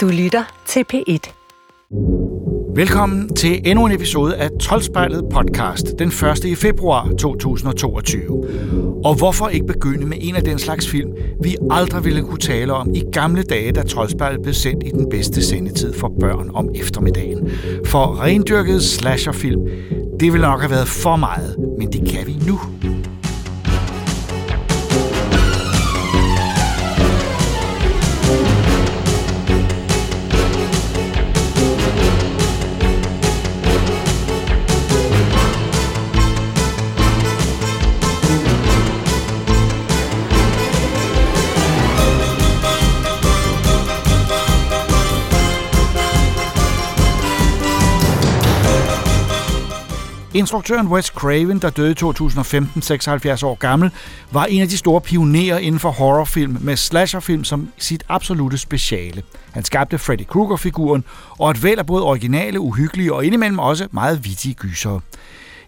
Du lytter til P1. Velkommen til endnu en episode af Tolspejlet podcast, den 1. i februar 2022. Og hvorfor ikke begynde med en af den slags film, vi aldrig ville kunne tale om i gamle dage, da Tolspejlet blev sendt i den bedste sendetid for børn om eftermiddagen. For rendyrket slasherfilm, det ville nok have været for meget, men det kan vi nu. Instruktøren Wes Craven, der døde i 2015, 76 år gammel, var en af de store pionerer inden for horrorfilm med slasherfilm som sit absolute speciale. Han skabte Freddy Krueger-figuren og et væld af både originale, uhyggelige og indimellem også meget vittige gysere.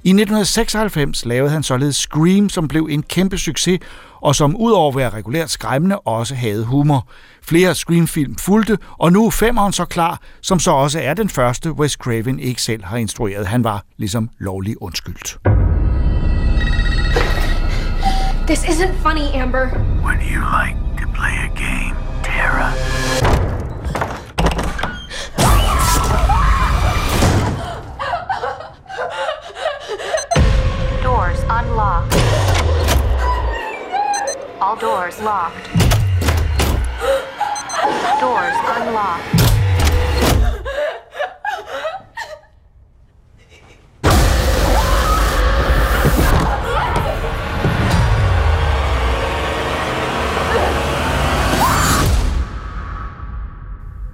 I 1996 lavede han således Scream, som blev en kæmpe succes, og som udover at være regulært skræmmende, også havde humor. Flere Scream-film fulgte, og nu er femeren så klar, som så også er den første, Wes Craven ikke selv har instrueret. Han var ligesom lovlig undskyldt. This isn't funny, Amber. Would you like to play a game, Tara? All doors locked. Doors unlocked.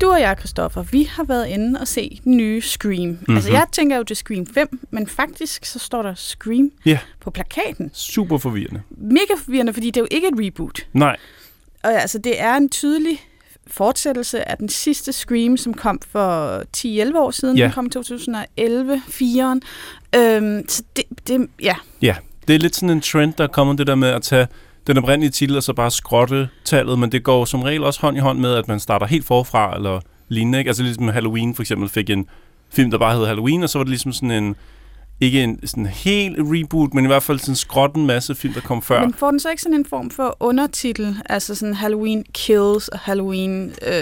Du og jeg, Christoffer, vi har været inde og se den nye Scream. Mm-hmm. Altså, jeg tænker jo, det er Scream 5, men faktisk så står der Scream Ja, på plakaten. super forvirrende. Mega forvirrende, fordi det er jo ikke et reboot. Nej, Og altså, det er en tydelig fortsættelse af den sidste Scream, som kom for 10-11 år siden. Ja. Den kom i 2011, 4'eren. Øhm, så det, det, ja, ja. Det er lidt sådan en trend, der er kommet det der med at tage den oprindelige titel og så bare skrotte tallet, men det går som regel også hånd i hånd med, at man starter helt forfra eller lignende. Ikke? Altså ligesom Halloween for eksempel fik en film, der bare hed Halloween, og så var det ligesom sådan en, ikke en sådan helt reboot, men i hvert fald sådan skrotten masse film, der kom før. Men får den så ikke sådan en form for undertitel? Altså sådan Halloween Kills og Halloween øh,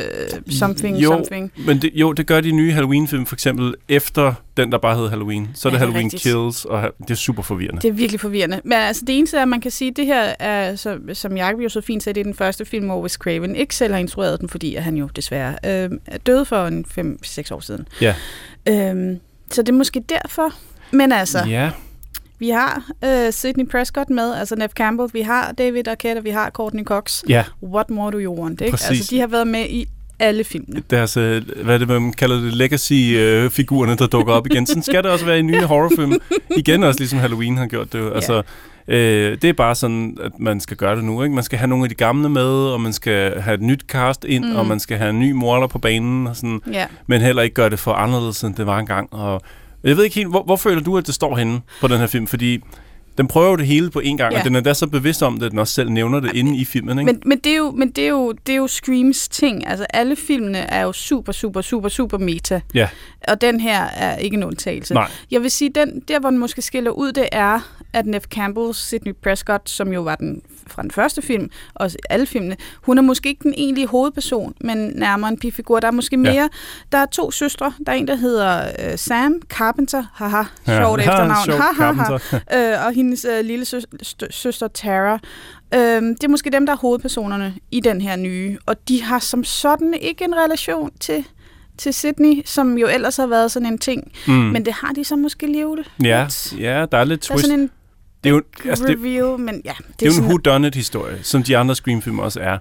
something jo, something. Men det, jo, det gør de nye Halloween-film for eksempel efter den, der bare hed Halloween. Så er Ja, det er Halloween rigtigt. Kills, og det er super forvirrende. Det er virkelig forvirrende. Men altså det eneste er, at man kan sige, at det her er, så, som Jacob jo så fint sagde, det er den første film, hvor Wes Craven ikke selv har instrueret den, fordi han jo desværre øh, er død for en 5-6 år siden. Ja. Øhm, så det er måske derfor. Men altså, Ja, vi har øh, Sidney Prescott med, altså Nev Campbell, vi har David Arquette, og vi har Courtney Cox. ja. What more do you want, ikke? Præcis. Altså, de har været med i alle filmene. deres, øh, hvad er det, man kalder det, legacy-figurerne, der dukker op igen. Sådan skal det også være i nye horrorfilm. Igen også ligesom Halloween har gjort det. jo. Altså, øh, det er bare sådan, at man skal gøre det nu. Ikke? Man skal have nogle af de gamle med, og man skal have et nyt cast ind, mm. og man skal have en ny morder på banen, og sådan, Ja. men heller ikke gøre det for anderledes, end det var engang. Og jeg ved ikke helt, hvor, hvor føler du, at det står henne på den her film? Fordi den prøver jo det hele på en gang, Ja. og den er da så bevidst om det, at den også selv nævner det inde i filmen. Ikke? Men, men, det er jo, men det, er jo, det er jo Screams ting. Altså alle filmene er jo super, super, super, super meta. Ja. Og den her er ikke en undtagelse. Nej. Jeg vil sige, den, der hvor den måske skiller ud, det er, at Nev Campbell, Sidney Prescott, som jo var den fra den første film, og alle filmene, hun er måske ikke den egentlige hovedperson, men nærmere en bifigur. Der er måske mere, ja. der er to søstre. Der er en, der hedder øh, Sam Carpenter, haha, sjovt Ja, efternavn, ha, ha, ha. Øh, og hendes øh, lille sø- stø- søster Tara. Øh, det er måske dem, der er hovedpersonerne i den her nye, og de har som sådan ikke en relation til til Sydney, som jo ellers har været sådan en ting. Mm. Men det har de så måske alligevel. Ja, lidt. ja, der er lidt Der er twist. sådan en det er jo, altså, det, reveal, men ja. Det, det er jo en whodunit-historie, som de andre Scream-film også er.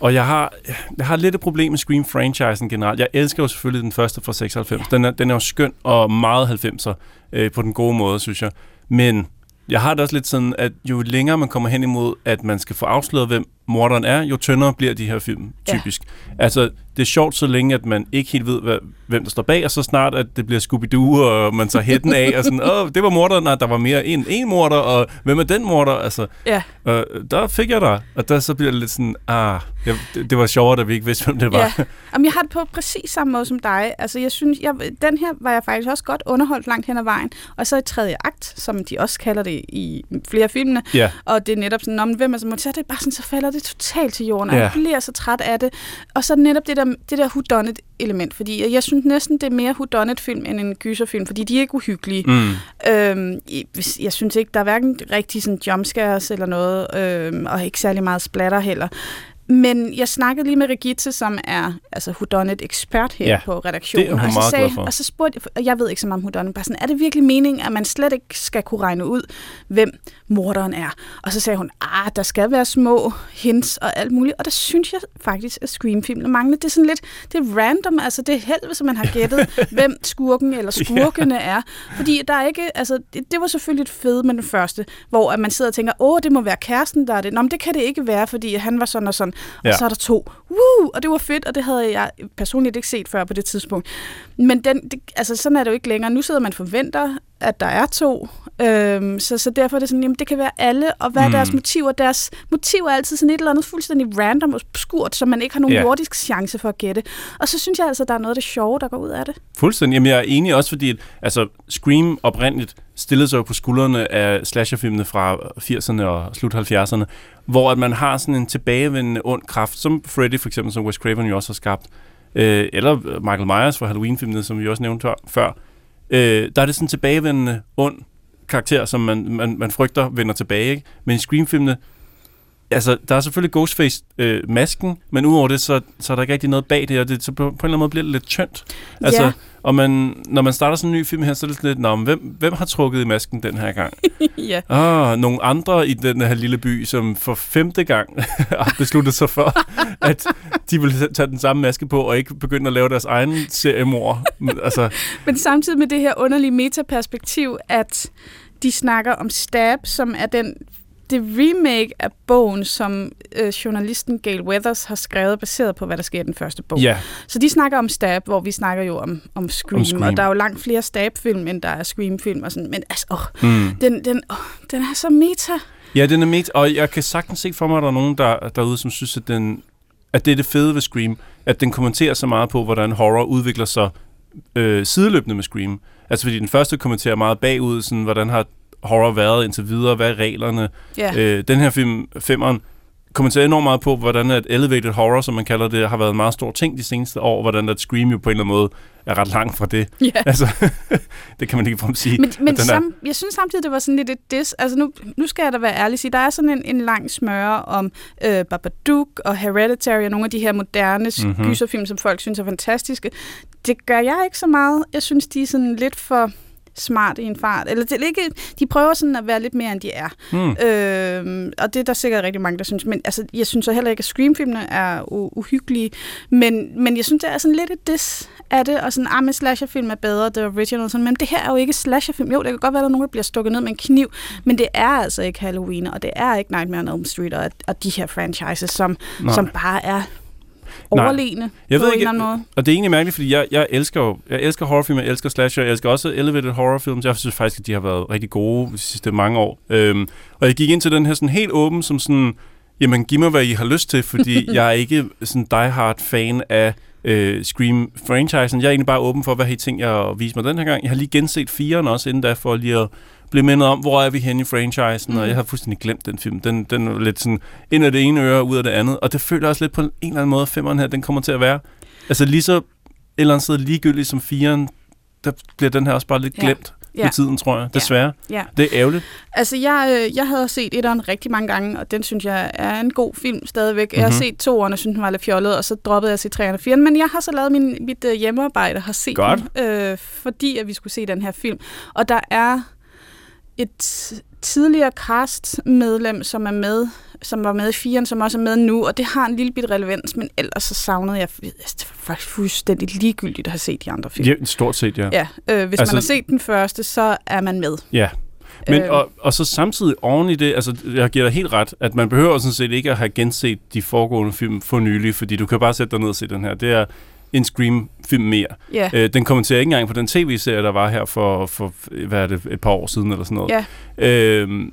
Og jeg har, jeg har lidt et problem med Scream-franchisen generelt. Jeg elsker jo selvfølgelig den første fra 96. Den er, den er jo skøn og meget 90'er øh, på den gode måde, synes jeg. Men jeg har det også lidt sådan, at jo længere man kommer hen imod, at man skal få afsløret, hvem morderen er, jo tyndere bliver de her film typisk. Ja. Altså, det er sjovt så længe, at man ikke helt ved, hvad, hvem der står bag, og så snart, at det bliver Scooby-Doo, og man tager hætten af, og sådan, åh, det var morderen, nej, der var mere en, en morder, og hvem er den morder? Altså, Ja. og der fik jeg dig, og der så bliver det lidt sådan, ah, det, det, det var sjovere, da vi ikke vidste, hvem det var. Ja. Jamen, jeg har det på præcis samme måde som dig. Altså, jeg synes, jeg, den her var jeg faktisk også godt underholdt langt hen ad vejen. Og så i tredje akt, som de også kalder det i flere filmene. Ja. Og det er netop sådan, "Nå, men hvem er så så er det bare sådan, så falder det totalt til jorden. Og Ja. jeg bliver så træt af det. Og så det netop det der, det der whodunit element. Fordi jeg, synes næsten, det er mere whodunit film end en gyserfilm, fordi de er ikke uhyggelige. Mm. Øhm, jeg synes ikke, der er hverken rigtig sådan jumpscares eller noget, øhm, og ikke særlig meget splatter heller. Men jeg snakkede lige med Regitte, som er altså whodunit ekspert her Ja, ja, på redaktionen. det er hun og så sagde. Og så spurgte jeg, og jeg ved ikke så meget om whodunit, bare sådan, er det virkelig meningen, at man slet ikke skal kunne regne ud, hvem morderen er? Og så sagde hun, ah, der skal være små hints og alt muligt. Og der synes jeg faktisk, at Scream-filmene mangler. Det er sådan lidt, det er random, altså det er held, hvis man har gættet, hvem skurken eller skurkene er. Fordi der er ikke, altså det, det var selvfølgelig et fede med den første, hvor at man sidder og tænker, åh, det må være kæresten, der er det. Nå, men det kan det ikke være, fordi han var sådan og sådan. Og Ja. så er der to. Woo! Og det var fedt, og det havde jeg personligt ikke set før på det tidspunkt. Men den, det, altså, sådan er det jo ikke længere. Nu sidder man og forventer, at der er to. Øhm, så, så derfor er det sådan, jamen det kan være alle, og hvad er Mm. deres motiver? Deres motiver er altid sådan et eller andet fuldstændig random og obskurt, som man ikke har nogen yeah. jordisk chance for at gætte. Og så synes jeg altså, at der er noget af det sjove, der går ud af det. Fuldstændig. Jamen, jeg er enig også, fordi at, altså, Scream oprindeligt stillede sig jo på skuldrene af slasherfilmene fra 80'erne og slut 70'erne, hvor at man har sådan en tilbagevendende ond kraft, som Freddy for eksempel, som Wes Craven jo også har skabt, øh, eller Michael Myers fra Halloween-filmene, som vi også nævnte før. Øh, der er det sådan en tilbagevendende ond karakter, som man, man, man frygter vender tilbage. Ikke? Men i Scream-filmene, altså, der er selvfølgelig Ghostface-masken, men udover det, så, så er der ikke rigtig noget bag det, og det, så på, på en eller anden måde bliver det lidt tyndt. Altså, Ja. og man, når man starter sådan en ny film her, så er det lidt, Nå, hvem, hvem har trukket i masken den her gang? ja. Ah, nogle andre i den her lille by, som for femte gang har besluttet sig for, at de vil tage den samme maske på, og ikke begynde at lave deres egen seriemor. Altså, Men samtidig med det her underlige metaperspektiv, at de snakker om Stab, som er den det remake af bogen, som øh, journalisten Gail Weathers har skrevet, baseret på, hvad der sker i den første bog. ja, Så de snakker om Stab, hvor vi snakker jo om, om, Scream, Om Scream. og der er jo langt flere Stab-film, end der er Scream-film. Og sådan. Men altså, åh, mm. den, den, åh, den er så meta. ja, den er midt, og jeg kan sagtens se for mig, at der er nogen der, derude, som synes, at, den, at det er det fede ved Scream, at den kommenterer så meget på, hvordan horror udvikler sig øh, sideløbende med Scream. Altså fordi den første kommenterer meget bagud, sådan, hvordan har horror været indtil videre, hvad er reglerne, Ja. Øh, den her film, femmeren, kommenterer enormt meget på, hvordan at elevated horror, som man kalder det, har været en meget stor ting de seneste år, hvordan at Scream jo på en eller anden måde er ret langt fra det. Ja. Altså, det kan man ikke frem sige. Men, men er, sam, jeg synes samtidig, det var sådan lidt et dis. Altså nu, nu skal jeg da være ærlig sige, der er sådan en, en lang smøre om øh, Babadook og Hereditary og nogle af de her moderne Mhm. mm-hmm. gyserfilm, som folk synes er fantastiske. Det gør jeg ikke så meget. Jeg synes, de er sådan lidt for smart i en fart. Eller det ikke, de prøver sådan at være lidt mere, end de er. hmm, Øh, og det er der sikkert rigtig mange, der synes. Men altså, jeg synes så heller ikke, at Scream-filmene er uhyggelige. Men, men jeg synes, det er sådan lidt et dis af det. Og sådan, ah, men slasherfilm er bedre, det er original. Sådan, men det her er jo ikke slasherfilm. Jo, det kan godt være, at der er nogen, der bliver stukket ned med en kniv. Men det er altså ikke Halloween, og det er ikke Nightmare on Elm Street og, og de her franchises, som, Nej. som bare er Nej. overlegne Jeg på ved ikke, måde. og det er egentlig mærkeligt, fordi jeg, jeg elsker jo, jeg elsker horrorfilm, jeg elsker slasher, jeg elsker også elevated horrorfilm, jeg synes faktisk, at de har været rigtig gode de sidste mange år. Øhm, og jeg gik ind til den her sådan helt åben, som sådan, jamen giv mig, hvad I har lyst til, fordi jeg er ikke sådan die-hard fan af øh, Scream-franchisen. Jeg er egentlig bare åben for, hvad I tænkt jer at vise mig den her gang. Jeg har lige genset firen også inden da, for lige at blive mindet om, hvor er vi henne i franchisen, mm. og jeg har fuldstændig glemt den film. Den, den er lidt sådan ind af det ene øre, ud af det andet, og det føler jeg også lidt på en eller anden måde, at femmeren her, den kommer til at være. Altså lige så et eller andet sted ligegyldigt som firen, der bliver den her også bare lidt Ja. glemt Ja. med tiden, tror jeg. Desværre. Ja. Det er ærgerligt. Altså, jeg, øh, jeg havde set etteren rigtig mange gange, og den synes jeg er en god film stadigvæk. Mm-hmm. Jeg har Mhm. set toeren og synes, den var lidt fjollet, og så droppede jeg at se 3'eren og 4'eren. Men jeg har så lavet min, mit øh, hjemmearbejde og har set Godt. den, øh, fordi at vi skulle se den her film. Og der er et tidligere cast-medlem, som er med, som var med i 4'eren, som også er med nu, og det har en lille bit relevans, men ellers så savnede jeg, det var faktisk fuldstændig ligegyldigt at have set de andre film. Ja, stort set, ja. Ja, øh, hvis Altså- man har set den første, så er man med. Ja. Men, Øh. og, og så samtidig oven i det, altså jeg giver dig helt ret, at man behøver sådan set ikke at have genset de foregående film for nylig, fordi du kan bare sætte dig ned og se den her. Det er en Scream-film mere. Ja. Øh, den kommenterer ikke engang på den tv-serie, der var her for, for hvad er det, et par år siden eller sådan noget. Ja. Øhm,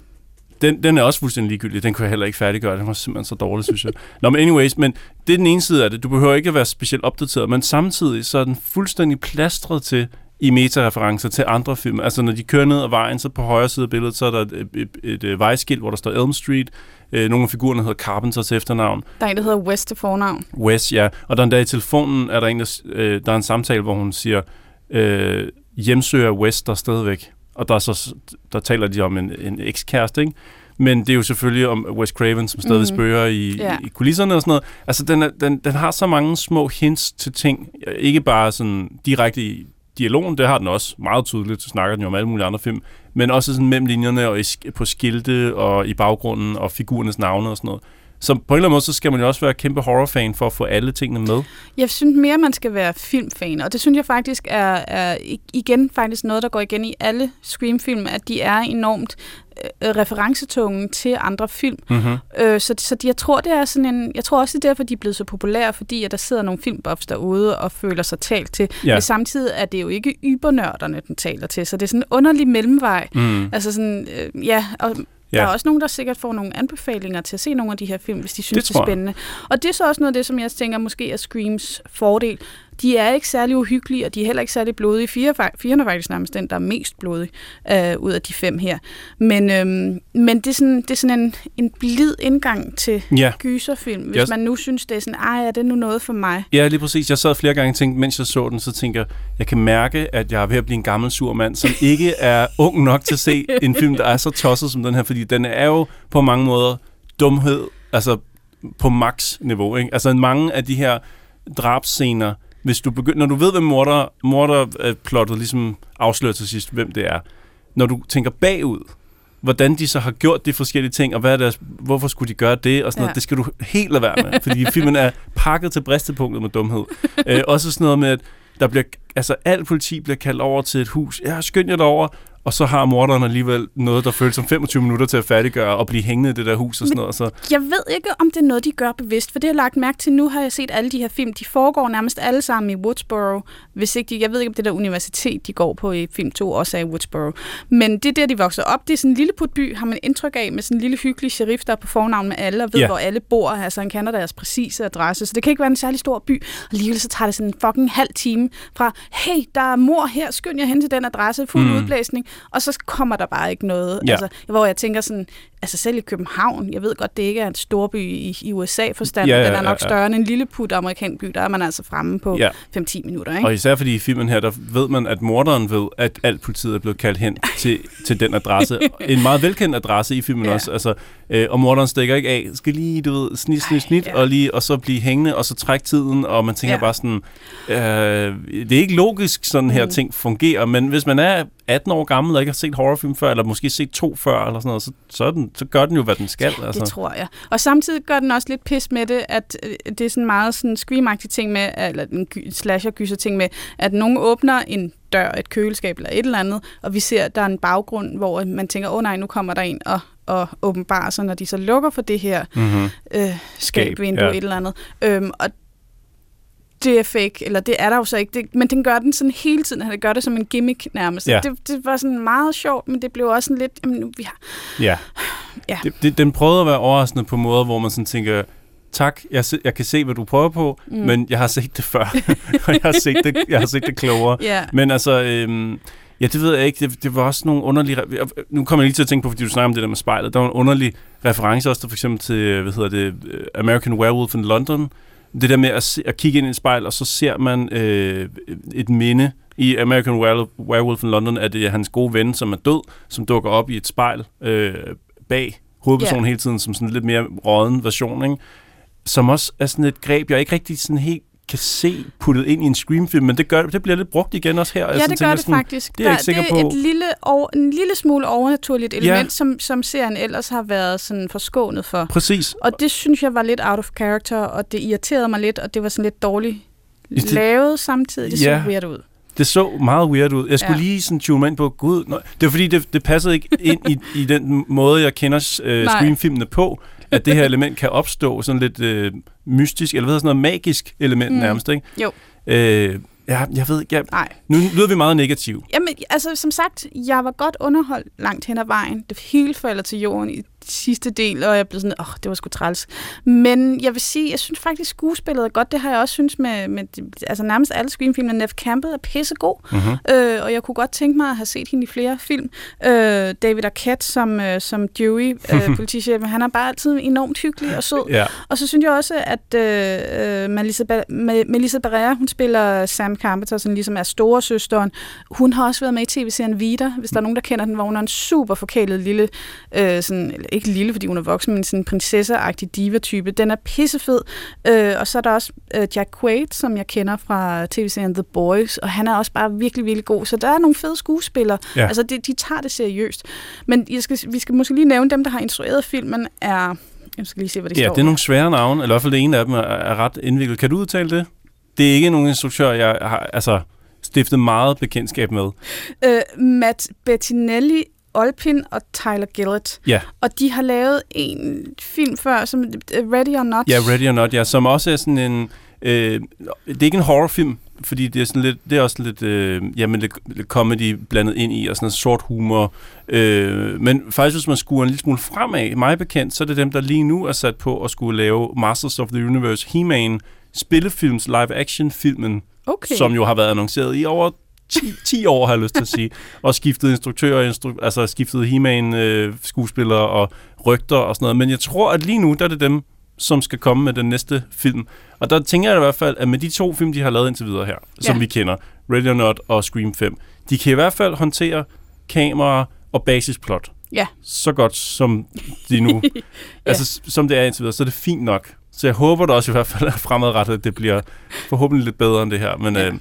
den, den er også fuldstændig ligegyldig. Den kunne jeg heller ikke færdiggøre. Den var simpelthen så dårlig, synes jeg. Nå, men anyways, men det er den ene side af det. Du behøver ikke at være specielt opdateret, men samtidig så er den fuldstændig plastret til i metareferencer til andre film. Altså, når de kører ned ad vejen, så på højre side af billedet, så er der et, et, et, et, et vejskilt, hvor der står Elm Street. Øh, nogle af figurerne hedder Carpenter til efternavn. Der er en, der hedder West til fornavn. Wes, ja. Og der er en dag i telefonen, er der en, der, øh, der er en samtale, hvor hun siger, øh, hjemsøger Wes der stadigvæk. Og der, er så, der taler de om en, en ekskæreste, ikke? Men det er jo selvfølgelig om Wes Craven, som stadig mm. spørger i, yeah. i kulisserne og sådan noget. Altså, den, er, den, den har så mange små hints til ting. Ikke bare sådan direkte i dialogen, det har den også meget tydeligt, så snakker den jo om alle mulige andre film, men også sådan mellem linjerne og i, på skilte og i baggrunden og figurernes navne og sådan noget. Så på en eller anden måde, så skal man jo også være kæmpe horrorfan for at få alle tingene med. Jeg synes mere, man skal være filmfan, og det synes jeg faktisk er, er igen faktisk noget, der går igen i alle Scream-film, at de er enormt referencetunge til andre film. Mm-hmm. Øh, så, så jeg tror, det er sådan en, jeg tror også, det er derfor, de er blevet så populære, fordi at der sidder nogle filmbuffs derude og føler sig talt til. Ja. Men samtidig er det jo ikke ybernørderne, den taler til, så det er sådan en underlig mellemvej. Mm. Altså sådan, øh, ja, og Ja. der er også nogen, der sikkert får nogle anbefalinger til at se nogle af de her film, hvis de synes, Det det, er spændende. Og det er så også noget af det, som jeg tænker måske er Screams fordel. De er ikke særlig uhyggelige, og de er heller ikke særlig blodige. Fire, fire er faktisk nærmest den, der er mest blodig øh, ud af de fem her. Men, øhm, men det er sådan, det er sådan en, en blid indgang til Ja. gyserfilm, hvis Jeg- man nu synes, det er sådan, ej, er det nu noget for mig? Ja, lige præcis. Jeg sad flere gange og tænkte, mens jeg så den, så tænker jeg, jeg kan mærke, at jeg er ved at blive en gammel sur mand, som ikke er ung nok til at se en film, der er så tosset som den her, fordi den er jo på mange måder dumhed, altså på max niveau. Ikke? Altså mange af de her drabscener, hvis du begynder, når du ved, hvem morder, morderplottet ligesom afslører til sidst, hvem det er, når du tænker bagud, hvordan de så har gjort de forskellige ting, og hvad er deres, hvorfor skulle de gøre det, og sådan ja. Ja. noget, det skal du helt lade være med, fordi filmen er pakket til bristepunktet med dumhed. øh, også sådan noget med, at der bliver, altså alt politi bliver kaldt over til et hus, ja, skynd jer derover, og så har morderen alligevel noget, der føles som 25 minutter til at færdiggøre og blive hængende i det der hus og sådan noget. Så, Jeg ved ikke, om det er noget, de gør bevidst, for det har jeg lagt mærke til. Nu har jeg set alle de her film. De foregår nærmest alle sammen i Woodsboro. Hvis ikke de, jeg ved ikke, om det der universitet, de går på i film 2, også er i Woodsboro. Men det er der, de vokser op. Det er sådan en lille putby, har man indtryk af, med sådan en lille hyggelig sheriff, der er på fornavn med alle, og ved, yeah. hvor alle bor. Altså, han kender deres præcise adresse. Så det kan ikke være en særlig stor by. Og alligevel så tager det sådan en fucking halv time fra, hey, der er mor her, skynd jer hen til den adresse, fuld mm. udblæsning. Og så kommer der bare ikke noget. Ja. Altså, hvor jeg tænker sådan, altså selv i København, jeg ved godt, det ikke er en storby i, i USA-forstand, Ja, ja, ja, den er nok ja, ja. større end en lille put amerikansk by, der er man altså fremme på ja. 5-10 minutter, ikke? og især fordi i filmen her, der ved man, at morderen ved, at alt politiet er blevet kaldt hen til, til den adresse. En meget velkendt adresse i filmen Ja. også. Altså, øh, og morderen stikker ikke af. Skal lige, du ved, snit, snit, snit, ja. og, lige, og så blive hængende, og så trække tiden, og man tænker Ja. bare sådan, øh, det er ikke logisk, sådan her Mm. ting fungerer, men hvis man er 18 år gammel og ikke har set horrorfilm før, eller måske set to før, eller sådan noget, så, så, den, så gør den jo, hvad den skal. Altså. det tror jeg. Og samtidig gør den også lidt pis med det, at øh, det er sådan meget sådan scream ting med, eller en gy- slasher ting med, at nogen åbner en dør, et køleskab eller et eller andet, og vi ser, at der er en baggrund, hvor man tænker, åh oh, nej, nu kommer der en og, og åbenbarer sig, når de så lukker for det her Mm-hmm. øh, Skab, skabvindue, ja. et eller andet. Øhm, og det er fake, eller det er der jo så ikke, det, men den gør den sådan hele tiden, han gør det som en gimmick nærmest. Ja. Det, det var sådan meget sjovt, men det blev også sådan lidt, jamen, nu, vi har, Ja. Ja. Det, det, den prøvede at være overraskende på måder, hvor man sådan tænker, tak, jeg, se, jeg kan se, hvad du prøver på, mm. Men jeg har set det før, og jeg har set det, jeg har set det klogere. ja, Men altså, øhm, ja, det ved jeg ikke, det, det var også nogle underlige, jeg- nu kommer jeg lige til at tænke på, fordi du snakker om det der med spejlet, der var en underlig reference også, der for eksempel til, hvad hedder det, øh, American Werewolf in London, det der med at, se, at kigge ind i et spejl, og så ser man øh, et minde i American Werewolf, in London, at det er hans gode ven, som er død, som dukker op i et spejl øh, bag hovedpersonen Ja. hele tiden, som sådan en lidt mere råden version, ikke? som også er sådan et greb, jeg ikke rigtig sådan helt kan se puttet ind i en Scream-film, men det, gør, det bliver lidt brugt igen også her. ja sådan det gør det sådan, faktisk. det er ikke Der- sikker det er på. et lille, over, en lille smule overnaturligt element, Ja. som, som serien ellers har været sådan forskånet for. Præcis. Og det synes jeg var lidt out of character, og det irriterede mig lidt, og det var sådan lidt dårligt Det- lavet samtidig. Det så Ja. weird ud. Det så meget weird ud. Jeg skulle Ja. lige sådan tune mig ind på, gud, nej. det var fordi, det, det passede ikke ind i, i den måde, jeg kender øh. Scream-filmene på, at det her element kan opstå, sådan lidt øh, mystisk, eller hvad hedder sådan noget magisk element Mm. nærmest, ikke? Jo. Øh, ja, jeg ved ikke, jeg, Nej. nu lyder vi meget negative. Jamen, altså, som sagt, jeg var godt underholdt langt hen ad vejen. Det hele falder til jorden i sidste del, og jeg blev sådan, åh, oh, det var sgu træls. Men jeg vil sige, jeg synes faktisk, skuespillet er godt. Det har jeg også synes med, med altså nærmest alle Scream-filmene. Neff Campbell er pissegod, Mm-hmm. øh, og jeg kunne godt tænke mig at have set hende i flere film. Øh, David Arquette som, øh, som Dewey, øh, politichef, han er bare altid enormt hyggelig og sød. Ja. Og så synes jeg også, at øh, øh, Melissa, ba- Melissa Barrera, hun spiller Sam Carpenter, som ligesom er storesøsteren. Hun har også været med i tv-serien Vida, hvis der er nogen, der kender den, hvor hun er en super forkælet lille, øh, sådan, ikke lille, fordi hun er voksen, men sådan en prinsesseagtig diva-type. Den er pissefed. Øh, og så er der også øh, Jack Quaid, som jeg kender fra tv-serien The Boys, og han er også bare virkelig, virkelig god. Så der er nogle fede skuespillere. Ja. Altså, de, de tager det seriøst. Men jeg skal, vi skal måske lige nævne, dem, der har instrueret filmen, er... Jeg skal lige se, hvad det Ja, står. det er nogle svære navne, eller i hvert fald det ene af dem er, er ret indviklet. Kan du udtale det? Det er ikke nogen instruktør, jeg har altså, stiftet meget bekendtskab med. øh, Matt Bettinelli, Olpin og Tyler Gillett. Ja. Og de har lavet en film før, som øh, Ready or Not. Ja, Ready or Not, ja, som også er sådan en... Øh, det er ikke en horrorfilm, fordi det er, sådan lidt, det er også lidt, øh, jamen, lidt, lidt comedy blandet ind i, og sådan noget sort humor. Øh, men faktisk, hvis man skuer en lille smule fremad, mig bekendt, så er det dem, der lige nu er sat på at skulle lave Masters of the Universe He-Man spillefilms live-action-filmen, okay. som jo har været annonceret i over 10, 10 år, har jeg lyst til at sige. Og skiftet instruktører, instru- altså skiftet He-Man øh, skuespillere og rygter og sådan noget. Men jeg tror, at lige nu, der er det dem, som skal komme med den næste film. Og der tænker jeg i hvert fald, at med de to film, de har lavet indtil videre her, som Ja. vi kender, Ready or Not og Scream 5, de kan i hvert fald håndtere kamera og basisplot. Ja. Så godt, som de nu... ja. Altså, som det er indtil videre, så er det fint nok. Så jeg håber da også i hvert fald at fremadrettet, at det bliver forhåbentlig lidt bedre end det her. Men ja. øh,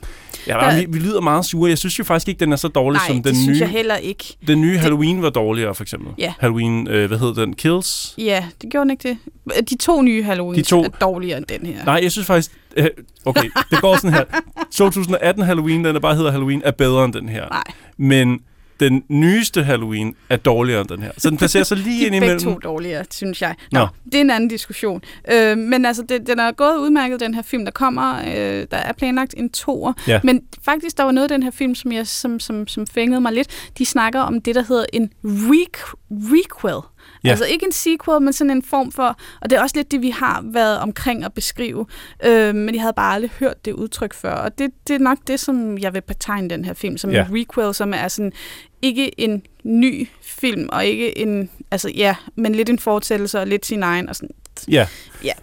ja, Der- vi, vi lyder meget sure. Jeg synes jo faktisk ikke, den er så dårlig Nej, som det den synes nye. jeg heller ikke. Den nye Halloween var dårligere, for eksempel. Ja. Halloween, øh, hvad hed den? Kills? Ja, det gjorde den ikke det. De to nye Halloween De to- er dårligere end den her. Nej, jeg synes faktisk... Øh, okay, det går sådan her. 2018 Halloween, den der bare hedder Halloween, er bedre end den her. Nej, Men den nyeste Halloween er dårligere end den her. Så den placerer sig lige de ind er begge imellem. to dårligere, synes jeg. Nå, Nå. det er en anden diskussion. Øh, men altså, det, den er gået udmærket, den her film, der kommer. Øh, der er planlagt en toer. Ja. Men faktisk, der var noget af den her film, som, jeg, som, som, som fængede mig lidt. De snakker om det, der hedder en req- requel. Ja. Ja. Altså ikke en sequel, men sådan en form for... Og det er også lidt det, vi har været omkring at beskrive. Øh, men jeg havde bare aldrig hørt det udtryk før. Og det, det er nok det, som jeg vil betegne den her film som Ja. en requel, som er sådan ikke en ny film, og ikke en... Altså ja, men lidt en fortsættelse og lidt sin egen. Og sådan. Ja.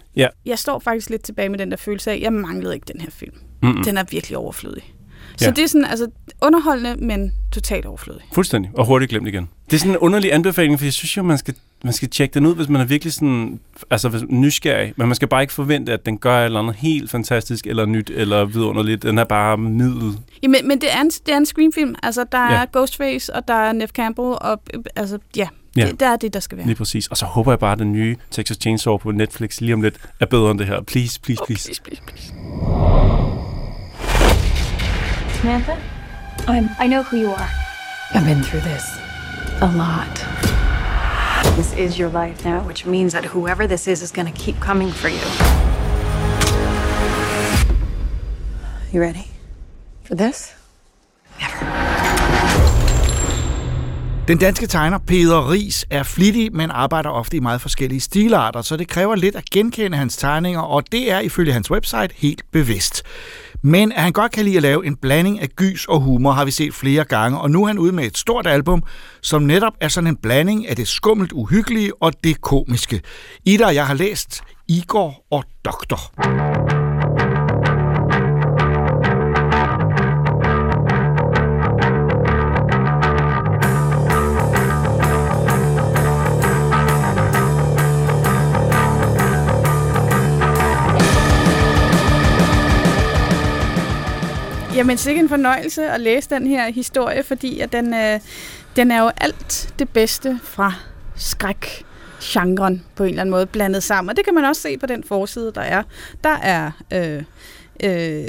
Jeg står faktisk lidt tilbage med den der følelse af, at jeg manglede ikke den her film. Mm-mm. Den er virkelig overflødig. Så Ja. det er sådan, altså underholdende, men totalt overflødig. Fuldstændig. Og hurtigt glemt igen. Det er sådan en underlig anbefaling, for jeg synes jo, man skal, man skal tjekke den ud, hvis man er virkelig sådan, altså nysgerrig. Men man skal bare ikke forvente, at den gør et eller andet helt fantastisk, eller nyt, eller vidunderligt. Den er bare middel. Jamen, men det er en, det er en screenfilm. Altså, der er Ja. Ghostface, og der er Neff Campbell, og altså, ja, Ja. Det, det er det, der skal være. Lige præcis. Og så håber jeg bare, at den nye Texas Chainsaw på Netflix lige om lidt er bedre end det her. Please, please, Oh, please. please, please, please. Samantha? I'm, I know who you are. I've been through this a lot. This is your life now, which means that whoever this is is going to keep coming for you. You ready? For this? Den danske tegner Peder Ries er flittig, men arbejder ofte i meget forskellige stilarter, så det kræver lidt at genkende hans tegninger, og det er ifølge hans website helt bevidst. Men at han godt kan lide at lave en blanding af gys og humor, har vi set flere gange, og nu er han ude med et stort album, som netop er sådan en blanding af det skummelt uhyggelige og det komiske. Ida og jeg har læst Igor og Doktor. Jamen, sikkert en fornøjelse at læse den her historie, fordi at den, øh, den er jo alt det bedste fra skræk genren på en eller anden måde blandet sammen. Og det kan man også se på den forside, der er. Der er øh, øh,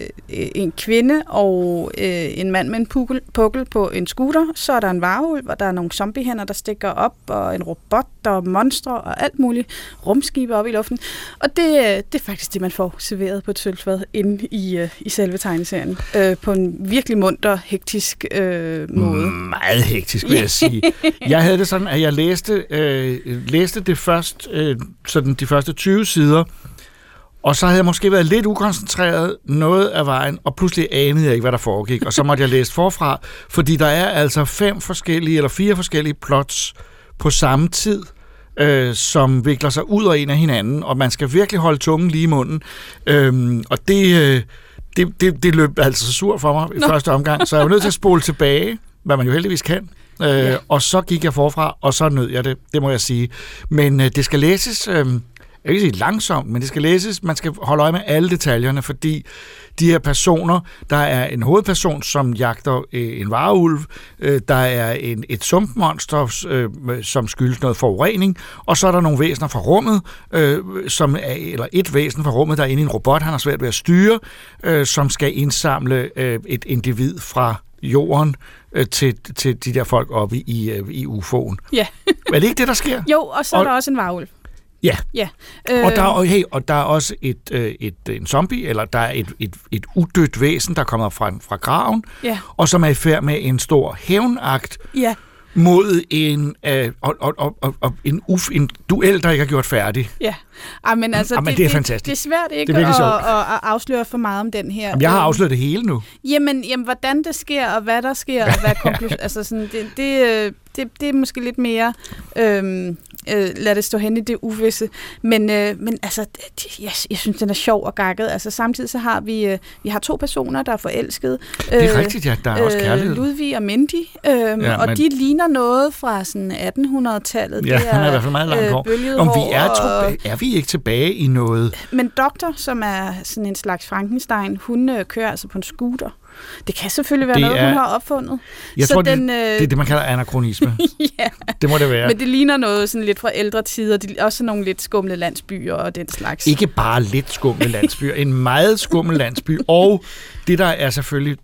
en kvinde og øh, en mand med en pukkel, pukkel på en scooter. Så er der en varulv, og der er nogle zombiehænder, der stikker op, og en robot og monstre og alt muligt rumskibe op i luften. Og det, øh, det er faktisk det, man får serveret på et sølvfad inde i, øh, i selve tegneserien. Øh, på en virkelig munter, hektisk øh, måde. Meget hektisk, vil jeg sige. Jeg havde det sådan, at jeg læste, øh, læste det først, øh, sådan de første 20 sider, og så havde jeg måske været lidt ukoncentreret noget af vejen, og pludselig anede jeg ikke, hvad der foregik. Og så måtte jeg læse forfra, fordi der er altså fem forskellige, eller fire forskellige plots på samme tid, øh, som vikler sig ud og ind af hinanden, og man skal virkelig holde tungen lige i munden. Øhm, og det, øh, det, det, det løb altså så sur for mig i Nå. første omgang, så jeg var nødt til at spole tilbage, hvad man jo heldigvis kan. Øh, ja. Og så gik jeg forfra, og så nød jeg det, det må jeg sige. Men øh, det skal læses, øh, jeg vil ikke sige langsomt, men det skal læses, man skal holde øje med alle detaljerne, fordi de her personer, der er en hovedperson, som jagter øh, en vareulv, øh, der er en, et sumpmonster, øh, som skyldes noget forurening, og så er der nogle væsener fra rummet, øh, som er, eller et væsen fra rummet, der er inde i en robot, han har svært ved at styre, øh, som skal indsamle øh, et individ fra jorden øh, til, til de der folk oppe i, øh, i UFO'en. Ja. er det ikke det, der sker? Jo, og så er Og- der også en varulv. Ja. Ja. Øh. Og, der, er- og, hey, og der er også et, øh, et, en zombie, eller der er et, et, et udødt væsen, der kommer fra, fra graven, Ja. og som er i færd med en stor hævnakt Ja. mod en, øh, og, og, og, og, og en, uf, en duel, der ikke er gjort færdig. Ja, Ej, men altså, Jamen, det er fantastisk. Det, det er svært ikke Det er at, at, at afsløre for meget om den her. Jamen, jeg har Øh, afsløret det hele nu. Jamen, jamen, hvordan det sker, og hvad der sker, og hvad konklusion... altså, sådan, det, det, øh, det, det er måske lidt mere... Øhm, øh, lad det stå hen i det uvisse. Men, øh, men altså, det, jeg, jeg synes, den er sjov og gakket. Altså, samtidig så har vi, øh, vi har to personer, der er forelskede. Det er rigtigt, ja. Der er også kærlighed. Ludvig og Mindy. Øhm, Ja, og men- de ligner noget fra sådan 1800-tallet. Ja, Det han er i hvert fald meget langt hår. bølget Om vi er, og- tilbage, er vi ikke tilbage i noget... men Doktor, som er sådan en slags Frankenstein, hun øh, kører altså på en scooter. Det kan selvfølgelig være Det noget, er- hun har opfundet. Jeg Så tror, den, det, øh, det er det, man kalder anachronisme. ja. Det må det være. Men det ligner noget sådan lidt fra ældre tider. Er også nogle lidt skumle landsbyer og den slags. Ikke bare lidt skummel landsby, en meget skummel landsby. Og det der er selvfølgelig,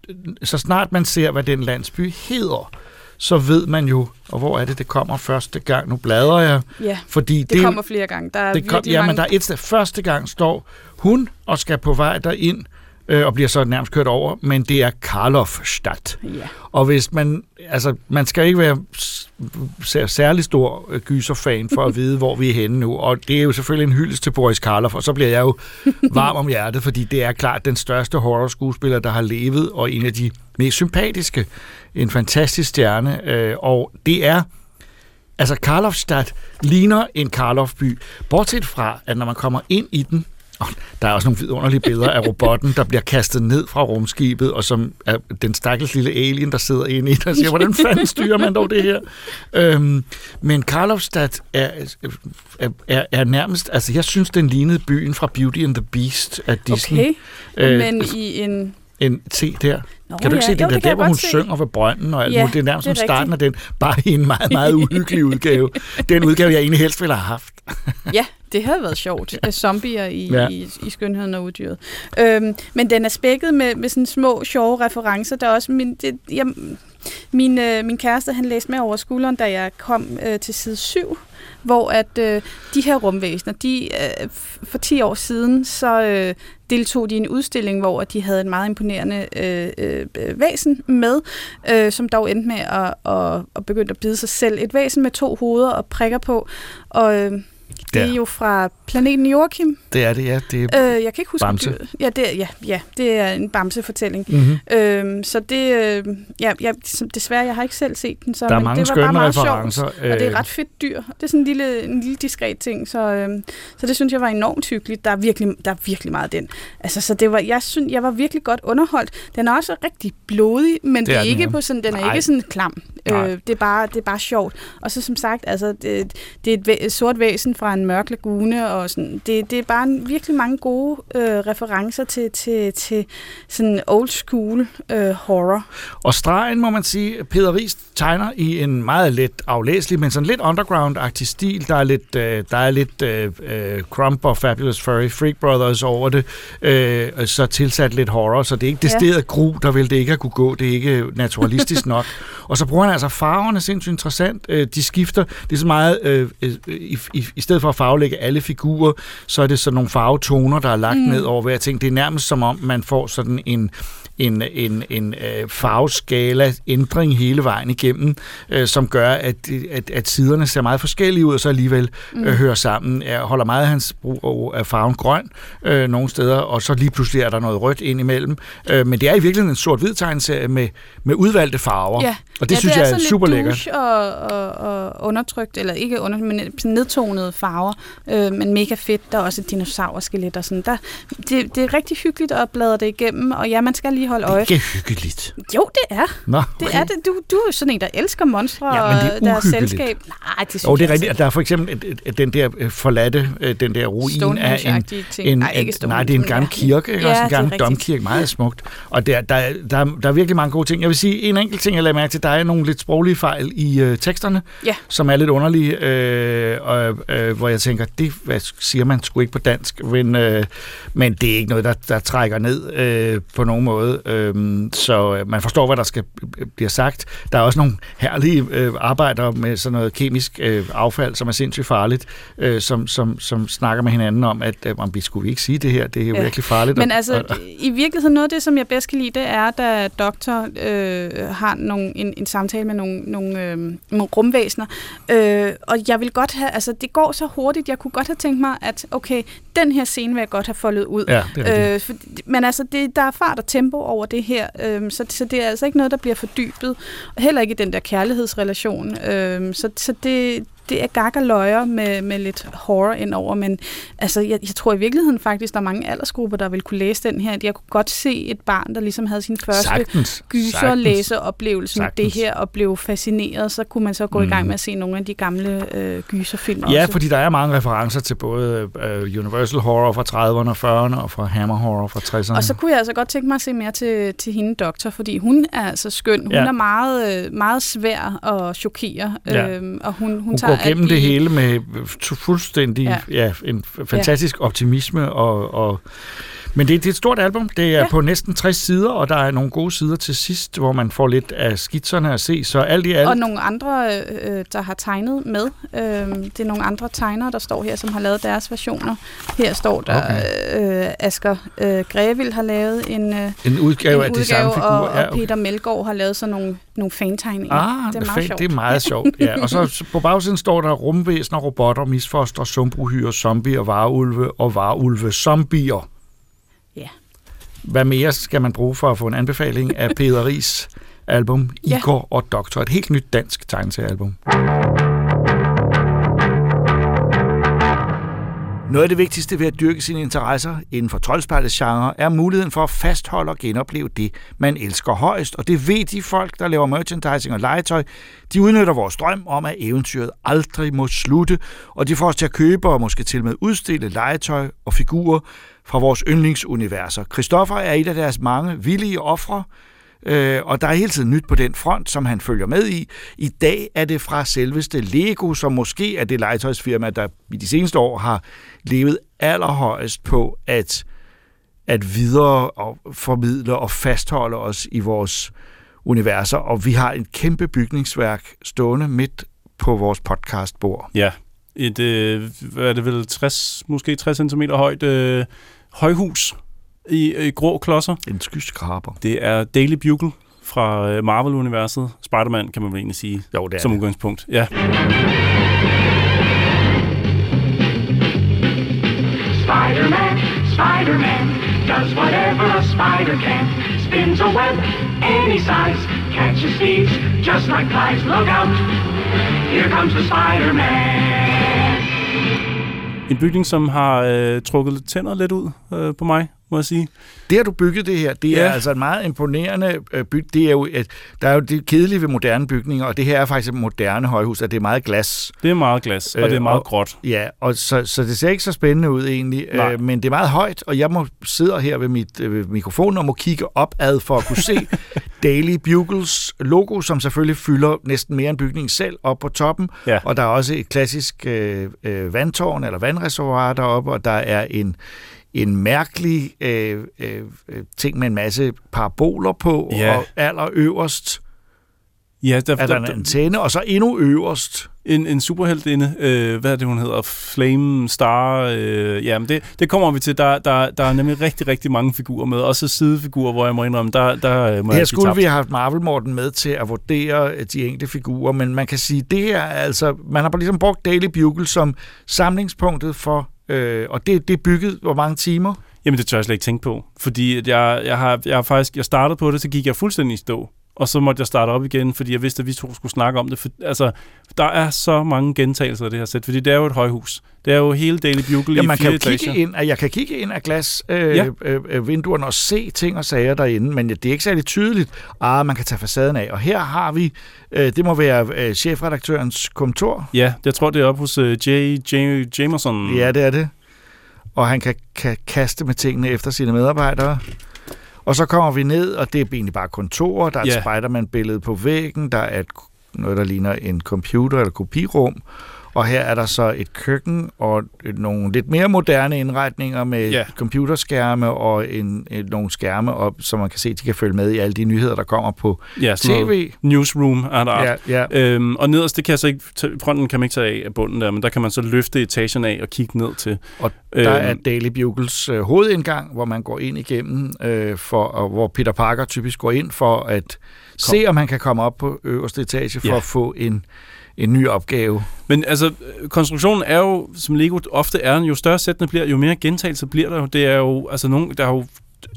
så snart man ser, hvad den landsby hedder, så ved man jo, og hvor er det, det kommer første gang. Nu bladrer jeg. Ja, fordi det, det kommer flere gange. Der er det kom, ja, mange... men der er et sted. Første gang står hun og skal på vej derind, øh, og bliver så nærmest kørt over, men det er Karlofstadt. Ja. Og hvis man, altså, man skal ikke være særlig stor øh, gyserfan for at vide, hvor vi er henne nu. Og det er jo selvfølgelig en hyldest til Boris Karloff, og så bliver jeg jo varm om hjertet, fordi det er klart den største horror-skuespiller, der har levet, og en af de mest sympatiske. En fantastisk stjerne, øh, og det er Altså, Karlofstadt ligner en Karloffby, bortset fra, at når man kommer ind i den, og der er også nogle vidunderlige billeder af robotten, der bliver kastet ned fra rumskibet, og som er den stakkels lille alien, der sidder inde i og siger, hvordan fanden styrer man dog det her? Øhm, men Karlofstadt er, er, er, er nærmest, altså jeg synes, den lignede byen fra Beauty and the Beast af Disney. Okay, Øh, men i en... en se der. Nå, kan du ikke ja. se det Jo, der, det der hvor hun se. synger ved brønden og alt Ja, muligt. Det er nærmest som det er starten af den, bare i en meget, meget uhyggelig udgave. Den udgave, jeg egentlig helst ville have haft. Ja, det havde været sjovt. Af Zombier i, Ja. ja. i, i Skønheden og Uddyret. Øhm, men den er spækket med, med sådan små, sjove referencer. Der er også min, det, jeg, min, øh, min kæreste, han læste med over skulderen, da jeg kom øh, til side 7, hvor at øh, de her rumvæsener, de, øh, for 10 år siden, så øh, deltog de i en udstilling, hvor de havde en meget imponerende øh, øh, væsen med, øh, som dog endte med at, at, at begynde at bide sig selv. Et væsen med to hoveder og prikker på, og øh, det er jo fra planeten Joachim. Det er det, ja. Det er, Øh, jeg kan ikke huske Bamse. Ja, det, er- ja, ja, det er en bamse-fortælling. Mhm. Øhm, så det, øh, ja, jeg, desværre, jeg har ikke selv set den. Så, Der er men mange det var bare meget referencer, Sjovt, og det er øh. et ret fedt dyr. Det er sådan en lille, en lille diskret ting, så, øh, så det synes jeg var enormt hyggeligt. Der er virkelig, der er virkelig meget den. Altså, så det var, jeg synes, jeg var virkelig godt underholdt. Den er også rigtig blodig, men Det det er er den, ikke ja. på sådan, den er Nej. ikke sådan klam. Øh, det, er bare, det er bare sjovt. Og så som sagt, altså, det, det er et, væ- et sort væsen fra en mørk lagune, og sådan, det, det er bare en, virkelig mange gode øh, referencer til, til, til sådan old school øh, horror. Og stregen, må man sige, Peter Ries tegner i en meget let aflæselig, men sådan lidt underground-agtig stil. Der er lidt, øh, der er lidt øh, øh, Crump og Fabulous Furry Freak Brothers over det, øh, og så tilsat lidt horror, så det er ikke decideret ja. gru, der vil det ikke at kunne gå. Det er ikke naturalistisk nok. Og så bruger han altså farverne sindssygt interessant. Øh, de skifter, det er så meget, øh, øh, i, i, i stedet for at farvelægge alle figurer, så er det sådan nogle farvetoner, der er lagt mm. ned over hver ting. Det er nærmest som om, man får sådan en en, en, en øh, farveskala ændring hele vejen igennem, øh, som gør, at, at, at siderne ser meget forskellige ud, og så alligevel øh, hører sammen. Jeg holder meget af hans brug af farven grøn øh, nogle steder, og så lige pludselig er der noget rødt ind imellem. Øh, men det er i virkeligheden en sort-hvid tegneserie med, med udvalgte farver, Ja. Og det ja, synes det er jeg er super lidt lækkert. og, og, og undertrykt, eller ikke under, men nedtonede farver, øh, men mega fedt. Der er også et dinosaur-skelet og sådan. Der, det, det er rigtig hyggeligt at bladre det igennem, og ja, man skal lige holde øje. Det er ikke hyggeligt. Jo, det er. Nå, Det er det. Du, du er sådan en, der elsker monstre Ja, og deres selskab. Nej, det synes Og det er rigtigt, at der er for eksempel den der øh, forladte, øh, den der ruin af en, en, Nej, ikke nej, det er en gammel kirke, ikke? ja, også en gammel domkirke, meget smukt. Og der, der, der, der er virkelig mange gode ting. Jeg vil sige, en enkelt ting, jeg lagde mærke til, der er nogle lidt sproglige fejl i øh, teksterne, Ja. som er lidt underlige, øh, og, øh, hvor jeg tænker, det hvad siger man sgu ikke på dansk, men, øh, men det er ikke noget, der, der trækker ned øh, på nogen måde. Øh, så man forstår, hvad der skal bliver sagt. Der er også nogle herlige øh, arbejder med sådan noget kemisk øh, affald, som er sindssygt farligt, øh, som, som, som snakker med hinanden om, at øh, om vi skulle ikke sige det her, det er jo Ja. virkelig farligt. Men Og- altså, og- i virkeligheden noget af det, som jeg bedst kan lide, det er, da doktor øh, har nogle, en, en samtale med nogle, nogle, øh, nogle rumvæsener. Øh, og jeg vil godt have, altså det går så hurtigt, jeg kunne godt have tænkt mig, at okay, den her scene vil jeg godt have foldet ud. Ja, det er øh, for, men altså, det, der er fart og tempo over det her, øh, så, så det er altså ikke noget, der bliver fordybet. Heller ikke i den der kærlighedsrelation. Øh, så, så det, det er gak og løjer med, med lidt horror indover, men altså, jeg, jeg tror i virkeligheden faktisk, der er mange aldersgrupper, der vil kunne læse den her. Jeg kunne godt se et barn, der ligesom havde sin første gyserlæseoplevelse med det her, og blev fascineret, så kunne man så gå mm. i gang med at se nogle af de gamle øh, gyserfilm Ja, også. fordi der er mange referencer til både øh, Universal Horror fra 30'erne og 40'erne, og fra Hammer Horror fra 60'erne. Og så kunne jeg altså godt tænke mig at se mere til, til hende doktor, fordi hun er altså skøn. Hun Ja. er meget, øh, meget svær at chokere, Ja. øhm, og hun, hun, hun tager gennem alt i- det hele med øh, fu- fuldstændig Ja. ja. En fantastisk ja. optimisme. Og, og men det, det er et stort album. Det er Ja. ja. på næsten 60 sider, og der er nogle gode sider til sidst, hvor man får lidt af skitserne at se. Så alt i alt... Og nogle andre, øh, der har tegnet med. Øh, det er nogle andre tegnere, der står her, som har lavet deres versioner. Her står der, okay. øh, Asger øh, Grevild har lavet en, øh, en udgave en af de samme figurer. og, og Ja, okay. Peter Melgaard har lavet sådan nogle, nogle fantegninger. Ah, det er meget fan, sjovt. det er meget sjovt. Ja. Og så på bagsiden står der rumvæsener, robotter, misfoster, sumbruhyre, zombier, varulve og varulve zombier. Ja. Hvad mere skal man bruge for at få en anbefaling af Peter Ries album Ja. Igor og Doktor? Et helt nyt dansk tegneseriealbum. Noget af det vigtigste ved at dyrke sine interesser inden for troldspejlets genre er muligheden for at fastholde og genopleve det, man elsker højst. Og det ved de folk, der laver merchandising og legetøj. De udnytter vores drøm om, at eventyret aldrig må slutte, og de får os til at købe og måske til med udstille legetøj og figurer fra vores yndlingsuniverser. Christoffer er et af deres mange villige ofre, Øh, og der er hele tiden nyt på den front, som han følger med i. I dag er det fra selveste Lego, som måske er det legetøjsfirma, der i de seneste år har levet allerhøjest på at, at videre og formidle og fastholde os i vores universer. Og vi har et kæmpe bygningsværk stående midt på vores podcastbord. Ja, et, øh, hvad er det vel, 60, måske 60 cm højt øh, højhus i, i grå klodser. En skyskraber. Det er Daily Bugle fra øh, Marvel-universet. Spider-Man, kan man vel egentlig sige, Jo, det er som det. udgangspunkt. Ja. Spider-Man, Spider-Man, does whatever a spider can. Spins a web any size, catches thieves just like flies. Look out, here comes the Spider-Man. en bygning, som har øh, trukket lidt tænder lidt ud øh, på mig, må jeg sige. Det har du bygget det her, det er Ja. altså en meget imponerende øh, byg. Det er jo, et, der er jo det kedelige ved moderne bygninger, og det her er faktisk et moderne højhus, at det er meget glas. Det er meget glas, og Øh, det er meget og- gråt. Ja, og så, så det ser ikke så spændende ud egentlig, Nej. øh, men det er meget højt, og jeg må sidde her ved mit øh, mikrofon og må kigge opad for at kunne se Daily Bugles logo, som selvfølgelig fylder næsten mere end bygningen selv op på toppen, Ja. og der er også et klassisk øh, øh, vandtårn eller vandreservoir deroppe, og der er en en mærkelig øh, øh, øh, ting med en masse paraboler på, Ja. og allerøverst Ja, der, er der en antenne, og så endnu øverst en, en superheltinde, øh, hvad er det, hun hedder? Flame Star. Øh, ja, men det, det kommer vi til. Der, der, der er nemlig rigtig, rigtig mange figurer med. Også sidefigurer, hvor jeg må indrømme, der, der øh, må Her jeg skulle vi have haft Marvel Morten med til at vurdere øh, de enkelte figurer, men man kan sige, det her er altså, man har ligesom brugt Daily Bugle som samlingspunktet for, øh, og det, det er bygget hvor mange timer? Jamen, det tør jeg slet ikke tænke på. Fordi at jeg, jeg, har, jeg har faktisk, jeg startede på det, så gik jeg fuldstændig i stå. Og så måtte jeg starte op igen, fordi jeg vidste, at vi to skulle snakke om det. For, altså, der er så mange gentagelser af det her sæt, fordi det er jo et højhus. Det er jo hele Daily Bugle Ja, i man fire kan etager. kigge ind, at jeg kan kigge ind af glas øh, Ja. øh, øh, vinduerne og se ting og sager derinde, men det er ikke særlig tydeligt. Ah, man kan tage facaden af. Og her har vi, øh, det må være øh, chefredaktørens kontor. Ja, jeg tror, det er op hos uh, J. J. Jamerson. Ja, det er det. Og han kan, kan kaste med tingene efter sine medarbejdere. Og så kommer vi ned, og det er egentlig bare kontor. Der er et Ja. Spider-Man-billede på væggen. Der er et, noget, der ligner en computer eller kopirum. Og her er der så et køkken og nogle lidt mere moderne indretninger med Ja. computerskærme og en, en, nogle skærme op, så man kan se, at de kan følge med i alle de nyheder, der kommer på ja tv. Newsroom er der. Ja, ja. Øhm, og nederst, det kan jeg så ikke, fronten kan man ikke tage af af bunden der, men der kan man så løfte etagen af og kigge ned til. Og der er Øhm. Daily Bugles øh, hovedindgang, hvor man går ind igennem, øh, for, og hvor Peter Parker typisk går ind for at se, om han kan komme op på øverste etage for Ja. at få en, en ny opgave. Men altså, konstruktionen er jo, som Lego ofte er, jo større sættene bliver, jo mere gentagelse bliver der jo. Det er jo, altså nogen, der er jo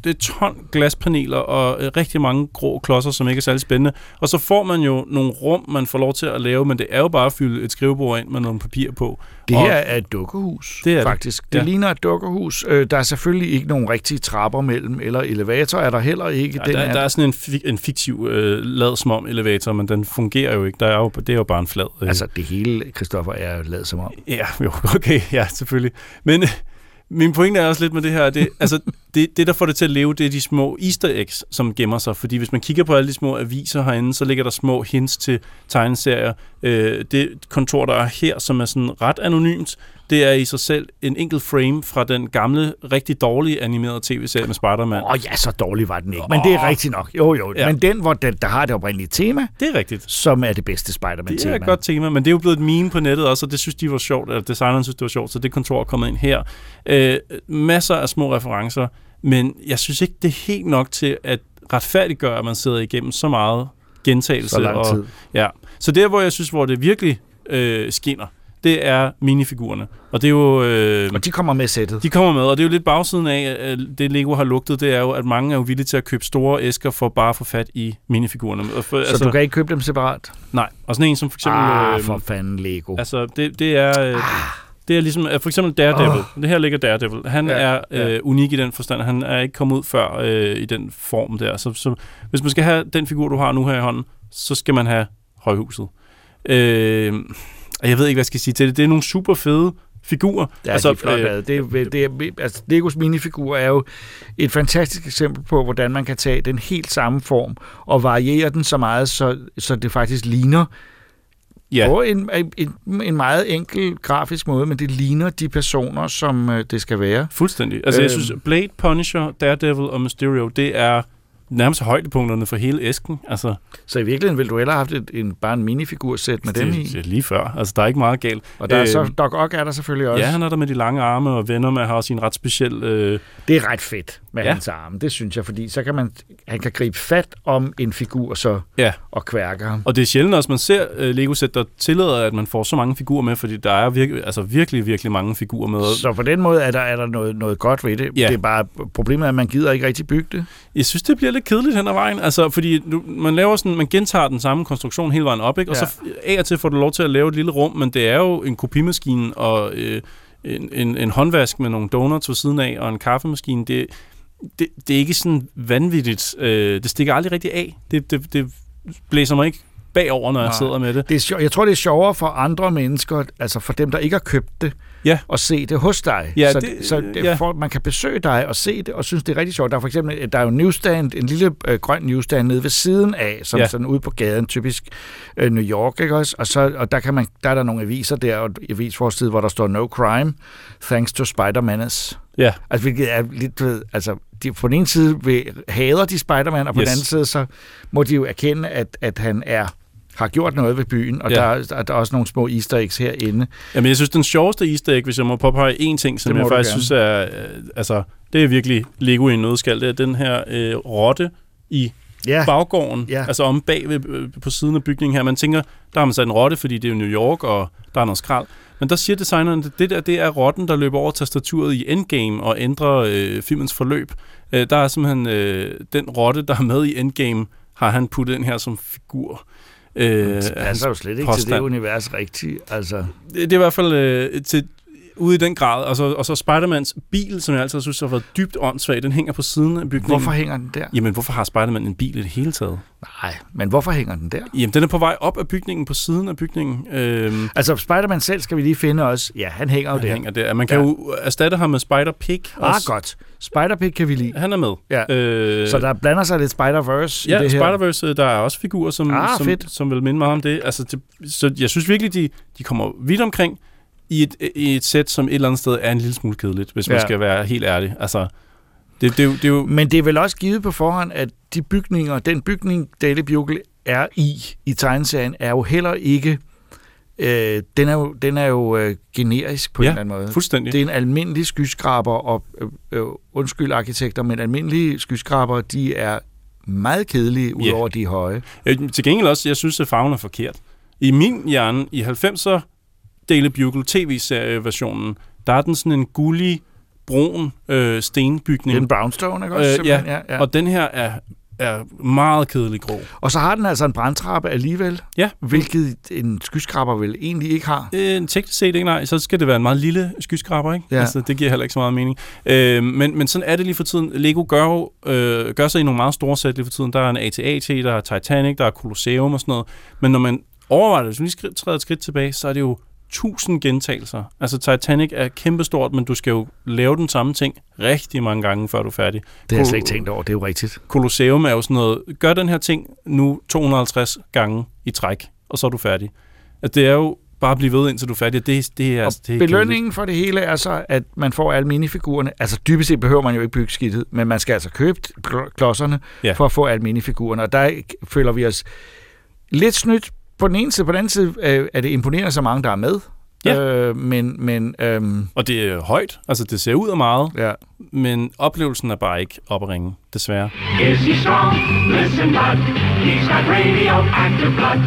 det er ton glaspaneler og øh, rigtig mange grå klodser, som ikke er særlig spændende. Og så får man jo nogle rum, man får lov til at lave, men det er jo bare at fylde et skrivebord ind med nogle papir på. Det her er et dukkehus, Det er faktisk. Det, Ja. det ligner et dukkehus. Øh, der er selvfølgelig ikke nogen rigtige trapper mellem, eller elevator er der heller ikke. Ja, Den der, er, der er sådan en, fi- en fiktiv øh, lad som om elevator, men den fungerer jo ikke. Der er jo, det er jo bare en flad. Øh. Altså, det hele, Christoffer, er lavet som om. Ja, jo, okay, ja, selvfølgelig. Men min pointe er også lidt med det her, det, altså, det, det, der får det til at leve, det er de små easter eggs, som gemmer sig. Fordi hvis man kigger på alle de små aviser herinde, så ligger der små hints til tegneserier. Øh, det kontor, der er her, som er sådan ret anonymt, det er i sig selv en enkelt frame fra den gamle, rigtig dårlige animerede tv-serie med Spider-Man. Åh oh, ja, så dårlig var den ikke. Men det er rigtigt nok. Jo, jo. Ja. Men den, hvor den, der har det oprindelige tema, Det er rigtigt. som er det bedste Det Spider-Man-tema. er et godt tema, men det er jo blevet et meme på nettet også, og det synes de var sjovt, eller designeren synes, det var sjovt, så det kontor er kommet ind her. Øh, masser af små referencer, men jeg synes ikke, det er helt nok til at retfærdiggøre, at man sidder igennem så meget gentagelse. Så lang og, tid. Ja. Så der, hvor jeg synes, hvor det virkelig øh, skinner, det er minifigurerne. Og det er jo... Øh, Og de kommer med sættet. de kommer med, og det er jo lidt bagsiden af, at det Lego har lugtet, det er jo, at mange er jo villige til at købe store æsker for bare at få fat i minifigurerne. For, Så du kan ikke købe dem separat? Nej, og sådan en som for eksempel... Ah, øh, for fanden Lego. Altså, det, det er... Øh, det er ligesom, øh, for eksempel Daredevil. Oh. Det her ligger Daredevil. Han ja, er øh, ja. unik i den forstand. Han er ikke kommet ud før øh, i den form der. Så, så hvis man skal have den figur, du har nu her i hånden, så skal man have højhuset. Øh, og jeg ved ikke, hvad jeg skal sige til det. Det er nogle super fede figurer. Ja, altså, de er flot øh, det, er, det er, altså, Legos minifigurer er jo et fantastisk eksempel på, hvordan man kan tage den helt samme form og variere den så meget, så, så det faktisk ligner Ja. på en, en, en meget enkel grafisk måde, men det ligner de personer, som øh, det skal være. Fuldstændig. Altså, jeg Øhm. synes, Blade, Punisher, Daredevil og Mysterio, det er nærmest højdepunkterne for hele æsken. Altså, Så i virkeligheden ville du hellere have haft et, en, bare en minifigursæt med dem i. det, det er lige før. Altså, der er ikke meget galt. Og der er så, Øhm, Doc Ock er der selvfølgelig også. Ja, han er der med de lange arme, og Venom har også en ret speciel... Øh, Det er ret fedt med Ja. hans arme, det synes jeg, fordi så kan man, han kan gribe fat om en figur så ja, og kværke ham. og det er sjældent også, man ser uh, Lego-sæt, der tillader, at man får så mange figurer med, fordi der er virkelig, altså virkelig, virkelig mange figurer med. Så på den måde er der, er der noget, noget godt ved det. Ja. Det er bare problemet, er, at man gider ikke rigtig bygge det. Jeg synes, det bliver lidt kedeligt hen ad vejen, altså, fordi nu, man laver sådan, man gentager den samme konstruktion hele vejen op, ikke? og Ja. så af og til får du lov til at lave et lille rum, men det er jo en kopimaskine, og øh, en, en, en håndvask med nogle donuts ved siden af og en kaffemaskine, det, det, det er ikke sådan vanvittigt. Øh, det stikker aldrig rigtig af. Det, det, det blæser mig ikke bagover, når jeg Nej. sidder med det. Det er jeg tror, det er sjovere for andre mennesker, altså for dem, der ikke har købt det, Ja. at se det hos dig. Ja, så det- så det, ja. for, man kan besøge dig og se det, og synes, det er rigtig sjovt. Der er for eksempel der er jo en newsstand, en lille øh, grøn newsstand nede ved siden af, som Ja. sådan ude på gaden, typisk øh, New York, ikke også? Og, så, og der, kan man, der er der nogle aviser der, og avisforside, hvor der står No Crime, thanks to Spider-Manes. Ja. Altså, hvilket er lidt, ved, altså, de, på den ene side vil, hader de Spider-Man, og på Yes. den anden side, så må de jo erkende, at, at han er har gjort noget ved byen, og Ja. der, er, der er også nogle små easter eggs herinde. Jamen, jeg synes, den sjoveste easter egg, hvis jeg må påpege én ting, som jeg faktisk gerne. synes er, øh, altså, det er virkelig Lego i en nødskal, det er den her øh, rotte i Ja. baggården, Ja. altså om bag ved, øh, på siden af bygningen her. Man tænker, der har man sat en rotte, fordi det er jo New York, og der er noget skrald. Men der siger designeren, at det der, det er rotten, der løber over tastaturet i Endgame og ændrer øh, filmens forløb. Øh, der er simpelthen øh, den rotte, der er med i Endgame, har han puttet ind her som figur. Øh, Det passer jo slet ikke til påstand. det univers rigtigt. Altså, Det, det er i hvert fald øh, til, ude i den grad. Og så, og så Spider-Mans bil, som jeg altid synes har været dybt åndssvag, den hænger på siden af bygningen. hvorfor hænger den der? Jamen, hvorfor har Spider-Man en bil i det hele taget? Nej, men hvorfor hænger den der? Jamen, den er på vej op af bygningen, på siden af bygningen. Øhm, Altså, Spider-Man selv skal vi lige finde også. Ja, han hænger jo han der. hænger der. Man kan Ja. jo erstatte ham med Spider-Pig. Ah, også. godt. Spider-Pig kan vi lide. Han er med. Ja. Øh, Så der blander sig lidt Spider-Verse Ja, i det her. Spider-Verse, øh, der er også figurer, som, Ah, som, fedt. som vil minde meget om det. Altså, det. Så jeg synes virkelig, de, de kommer vidt omkring i et, i et sæt, som et eller andet sted er en lille smule kedeligt, hvis man Ja. skal være helt ærlig. Altså, det, det, det er jo... Men det er vel også givet på forhånd, at de bygninger, den bygning, Daily Bugle er i, i tegneserien, er jo heller ikke... Øh, den er jo, den er jo øh, generisk på Ja, en eller anden måde. fuldstændig. Det er en almindelig skyskraber, og øh, øh, undskyld arkitekter, men almindelige skyskraber, de er meget kedelige, udover de er høje. Øh, Til gengæld også, jeg synes, at farven er forkert. I min hjerne, i 90'er Daily Bugle tv-serieversionen, der er den sådan en gullig, brun øh, stenbygning. Det er en brownstone, ikke også? Øh, ja. Ja, ja. og den her er, er meget kedelig grå. Og så har den altså en brandtrappe alligevel, Ja. hvilket en skyskraber vel egentlig ikke har. Øh, teknisk set ikke, nej. Så skal det være en meget lille skyskraber, ikke? Ja. Altså, det giver heller ikke så meget mening. Øh, men, men sådan er det lige for tiden. Lego gør, jo, øh, gør sig i nogle meget store sæt lige for tiden. Der er en AT-AT, der er Titanic, der er Colosseum og sådan noget. Men når man overvejer det, hvis man lige træder et skridt tilbage, så er det jo tusind gentagelser. Altså Titanic er kæmpestort, men du skal jo lave den samme ting rigtig mange gange, før du er færdig. Det har jeg slet ikke tænkt over, det er jo rigtigt. Colosseum er jo sådan noget, gør den her ting nu 250 gange i træk, og så er du færdig. At det er jo bare at blive ved, indtil du er færdig. Det, det er, Og det er belønningen for det hele er så, at man får alle minifigurerne. Altså dybest set behøver man jo ikke bygge skidtet, men man skal altså købe kl- klodserne ja. for at få alle minifigurerne. Og der føler vi os lidt snydt på den ene side. På den anden side øh, er det imponerende, så mange der er med. Ja. Øh, men, men øhm, Og det er højt, altså det ser ud af meget, ja. men oplevelsen er bare ikke op at ringe, desværre. Is he strong? Listen, bud. He's got radioactive blood.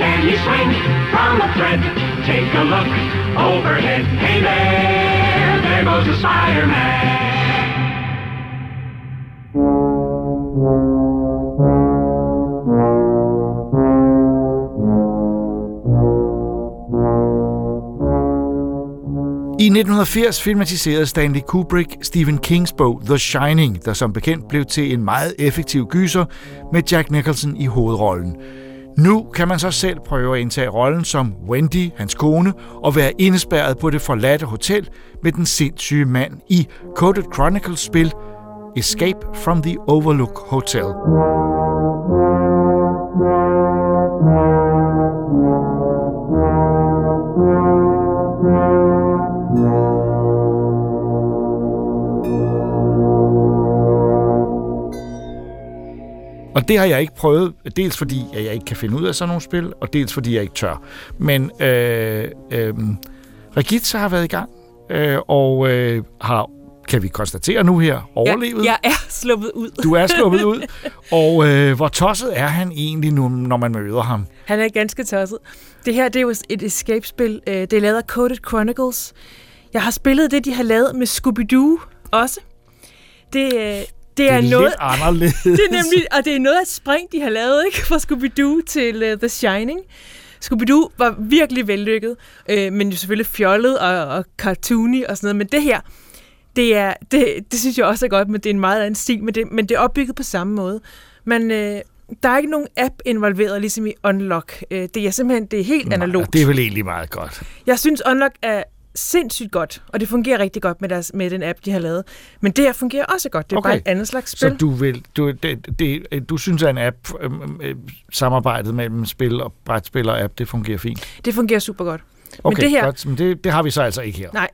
Can he swing from a thread? Take a look overhead. Hey there, there goes the Spider-Man. I 1980 filmatiserede Stanley Kubrick Stephen Kings bog The Shining, der som bekendt blev til en meget effektiv gyser med Jack Nicholson i hovedrollen. Nu kan man så selv prøve at indtage rollen som Wendy, hans kone, og være indespærret på det forladte hotel med den sindssyge mand i Coded Chronicles spil Escape from the Overlook Hotel. Og det har jeg ikke prøvet, dels fordi at jeg ikke kan finde ud af sådan nogle spil, og dels fordi jeg ikke tør. Men øh, øh, Regitza har været i gang, øh, og øh, har, kan vi konstatere nu her, overlevet. Jeg, jeg er sluppet ud. Du er sluppet ud. Og øh, hvor tosset er han egentlig nu, når man møder ham? Han er ganske tosset. Det her det er jo et escape-spil. Øh, Det er lavet af Coded Chronicles. Jeg har spillet det, de har lavet med Scooby-Doo også. Det, det, Det er, er noget, lidt anderledes. det er nemlig, og det er noget af et spring, de har lavet ikke, fra Scooby-Doo til uh, The Shining. Scooby-Doo var virkelig vellykket, øh, men jo selvfølgelig fjollet og, og cartoony og sådan noget. Men det her, det, er, det, det synes jeg også er godt, men det er en meget anden stil, men det, men det er opbygget på samme måde. Men øh, der er ikke nogen app involveret, ligesom i Unlock. Øh, det er simpelthen det er helt Nej, analogt. Det er vel egentlig meget godt. Jeg synes, Unlock er sindssygt godt, og det fungerer rigtig godt med, deres, med den app, de har lavet. Men det her fungerer også godt. Det er okay. bare et andet slags spil. Så du, vil, du, det, det, du synes, at en app, øh, øh, samarbejdet mellem spil og brætspil og app, det fungerer fint? Det fungerer super godt. Okay, men det her, godt. Men det, det har vi så altså ikke her. Nej,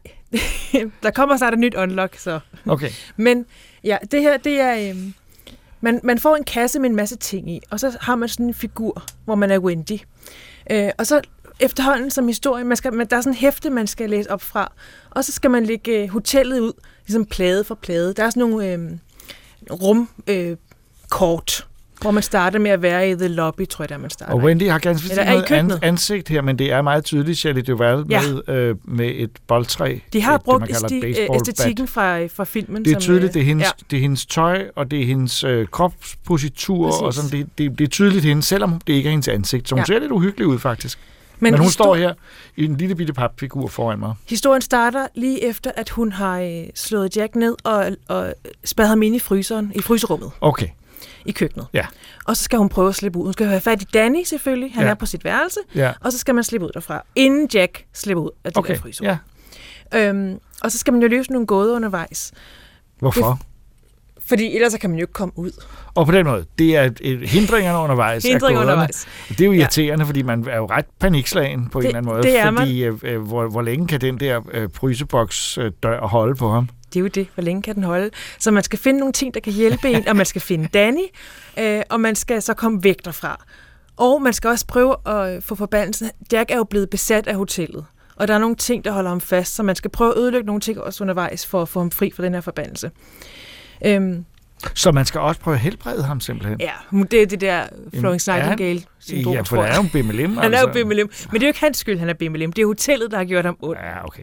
der kommer snart et nyt unlock, så... Okay. Men ja, det her, det er... Øhm, man, man får en kasse med en masse ting i, og så har man sådan en figur, hvor man er Wendy. Øh, og så efterhånden som historie, man skal, man, der er sådan en hæfte, man skal læse op fra, og så skal man lægge øh, hotellet ud, ligesom plade for plade. Der er sådan nogle øh, rum øh, kort, hvor man starter med at være i the lobby, tror jeg, der man starter. Og Wendy har ganske vist noget an, ansigt her, men det er meget tydeligt Shelley Duvall Ja. med, øh, med et boldtræ. De har det, brugt det, esti- et øh, bat. æstetikken fra, fra filmen. Det er som, tydeligt, øh, det er hendes, Ja. det er hendes tøj, og det er hendes øh, kropspositur, Præcis. og sådan, det, det, det er tydeligt hende, selvom det ikke er hendes ansigt. Så hun ja. ser lidt uhyggelig ud, faktisk. Men Men, hun histor- står her i en lille bitte papfigur foran mig. Historien starter lige efter, at hun har øh, slået Jack ned og, og spadet ham ind i fryseren, i fryserummet Okay, i køkkenet. ja. Og så skal hun prøve at slippe ud. Hun skal have fat i Danny selvfølgelig. Han Ja. er på sit værelse. Ja. Og så skal man slippe ud derfra, inden Jack slipper ud af det Okay, der fryserum. ja. Øhm, og så skal man jo løse nogle gåder undervejs. Hvorfor? Fordi ellers så kan man jo ikke komme ud. Og på den måde, det er hindringerne undervejs. Hindringer undervejs. Det er jo irriterende, ja. fordi man er jo ret panikslagen på det, en eller anden måde. det er man. fordi, øh, øh, hvor, hvor længe kan den der øh, fryseboks øh, dør holde på ham? Det er jo det. Hvor længe kan den holde? Så man skal finde nogle ting, der kan hjælpe en, og man skal finde Danny, øh, og man skal så komme væk derfra. Og man skal også prøve at øh, få forbandelsen. Jack er jo blevet besat af hotellet, og der er nogle ting, der holder ham fast, så man skal prøve at ødelægge nogle ting også undervejs for at få ham fri fra den her forbandelse. Øhm, Så man skal også prøve at helbrede ham simpelthen. ja, det er det der Florence han- Nightingale-syndrom, Ja, for det er jo en bimmelim. Han er jo bimmelim. Men det er jo ikke hans skyld, han er bimmelim. Det er hotellet, der har gjort ham ondt. Ja, okay.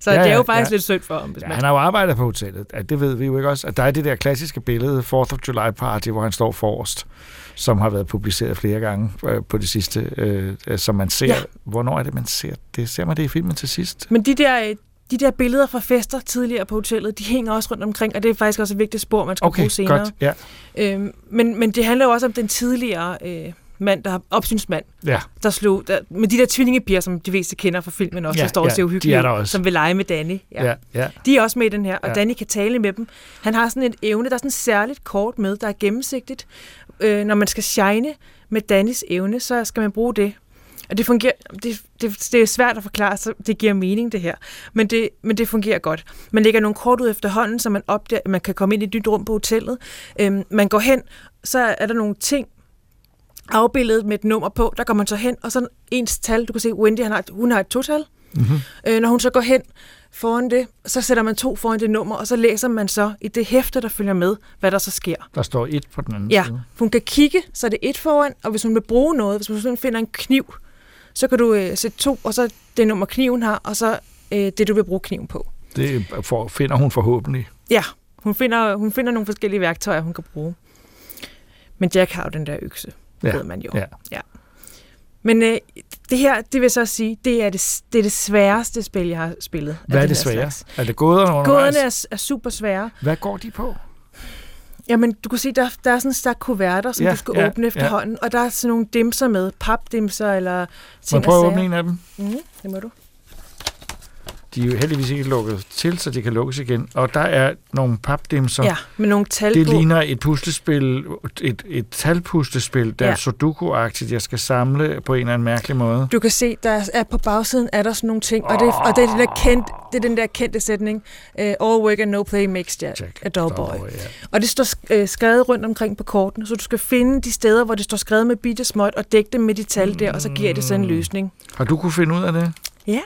Så Ja, det er jo faktisk ja. lidt synd for ham, hvis Ja, man... han har jo arbejdet på hotellet. Ja, det ved vi jo ikke også. At der er det der klassiske billede, 4th of July Party, hvor han står forrest, som har været publiceret flere gange øh, på det sidste, øh, øh, som man ser. Ja. Ja. Hvornår er det, man ser det? Ser man det i filmen til sidst? Men de der, øh, de der billeder fra fester tidligere på hotellet, de hænger også rundt omkring, og det er faktisk også et vigtigt spor, man skal Okay, bruge senere. godt. Ja. Øhm, men, men det handler jo også om den tidligere øh, mand, der har opsynsmand, Ja. der slog, der, med de der tvillingepiger, som de fleste kender fra filmen også, Ja, der står og ja, ser de uhyggelige også. som vil lege med Danny. Ja, ja. De er også med i den her, og Ja. Danny kan tale med dem. Han har sådan et evne, der er sådan særligt kort med, der er gennemsigtigt. Øh, når man skal shine med Dannys evne, så skal man bruge det. Og det fungerer, det, det, det er svært at forklare, så det giver mening det her. Men det, men det fungerer godt. Man lægger nogle kort ud efterhånden, så man opdager, at man kan komme ind i et nyt rum på hotellet. Øhm, man går hen, så er der nogle ting, afbildet med et nummer på, der går man så hen, og så ens tal, du kan se, Wendy, han har, hun har et total. Mm-hmm. Øh, når hun så går hen foran det, så sætter man to foran det nummer, og så læser man så i det hæfte, der følger med, hvad der så sker. Der står et på den anden Ja, side. hun kan kigge, så er det et foran, og hvis hun vil bruge noget, hvis hun finder en kniv, så kan du øh, sætte to, og så det nummer kniven har, og så øh, det, du vil bruge kniven på. Det for, finder hun forhåbentlig. Ja, hun finder, hun finder nogle forskellige værktøjer, hun kan bruge. Men Jack har jo den der økse, Ja, ved man jo. ja. ja. Men øh, det her, det vil så sige, det er det, det, er det sværeste spil, jeg har spillet. Hvad er det svære? Er det gåderne undervejs? Gåderne er, er super svære. Hvad går de på? Jamen, du kan se, der, der er sådan en stak kuverter, som Ja, du skal ja, åbne efterhånden, og der er sådan nogle dimser med, papdimser eller Må ting jeg prøve at åbne en af dem? Mm, det må du. De er jo heldigvis ikke lukket til, så de kan lukkes igen. Og der er nogle papdimser. Ja, med nogle tal Det ligner et puslespil, et, et talpuslespil, der Ja. er Sudoku-agtigt, jeg skal samle på en eller anden mærkelig måde. Du kan se, der er på bagsiden er der sådan nogle ting, og det, og det er den der kendte, det er den der kendte sætning, uh, all work and no play makes Jack, a dull boy. ja. Og det står uh, skrevet rundt omkring på kortene, så du skal finde de steder, hvor det står skrevet med bitte småt, og dække dem med de tal der, og så giver det sådan en løsning. Har du kunne finde ud af det? Ja,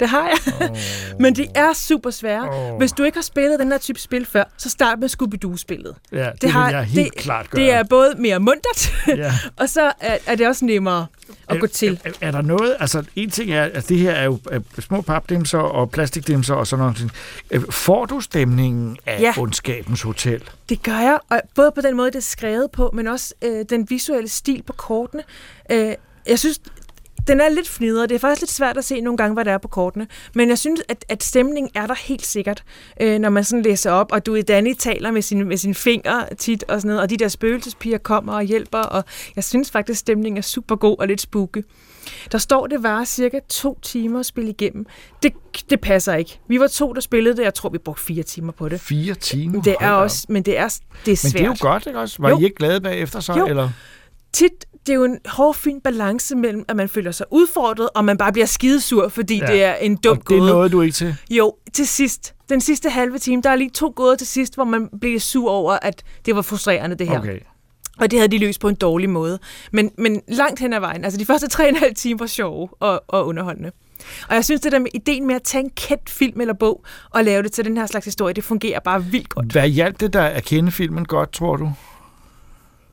det har jeg. Oh. Men de er super svære. Oh. Hvis du ikke har spillet den her type spil før, så start med Scooby-Doo-spillet. Ja, det, det vil jeg helt det, klart gøre. Det er både mere muntert, Ja. og så er, er det også nemmere at gå til. Er, er der noget, altså en ting er, at det her er jo er små papdimser og plastikdimser og sådan noget. Øh, Får du stemningen af ja. ondskabens hotel? Det gør jeg, og både på den måde, det er skrevet på, men også øh, den visuelle stil på kortene. Øh, jeg synes, Den er lidt fnidret. Det er faktisk lidt svært at se nogle gange, hvad der er på kortene. Men jeg synes, at, at stemningen er der helt sikkert, øh, når man sådan læser op. Og du i Danny taler med sin, med sin finger tit og sådan noget. Og de der spøgelsespiger kommer og hjælper. Og jeg synes faktisk, at stemningen er super god og lidt spooky. Der står, det var cirka to timer at spille igennem. Det, det passer ikke. Vi var to, der spillede det. Jeg tror, vi brugte fire timer på det. Fire timer? Det er også, men det er, det er svært. Men det er jo godt, ikke også? Var Jo. I ikke glade bagefter så? Jo. Eller? tit, det er jo en hård, fin balance mellem, at man føler sig udfordret, og man bare bliver skidesur, fordi Ja. det er en dum Og det gåde. nåede du ikke til? Jo, til sidst. Den sidste halve time, der er lige to gåder til sidst, hvor man bliver sur over, at det var frustrerende, det her. Okay. Og det havde de løst på en dårlig måde. Men, men langt hen ad vejen, altså de første tre og en halv time var sjove og, og underholdende. Og jeg synes, det der med ideen med at tage en kendt film eller bog og lave det til den her slags historie, det fungerer bare vildt godt. Hvad hjalp det der at kende filmen godt, tror du?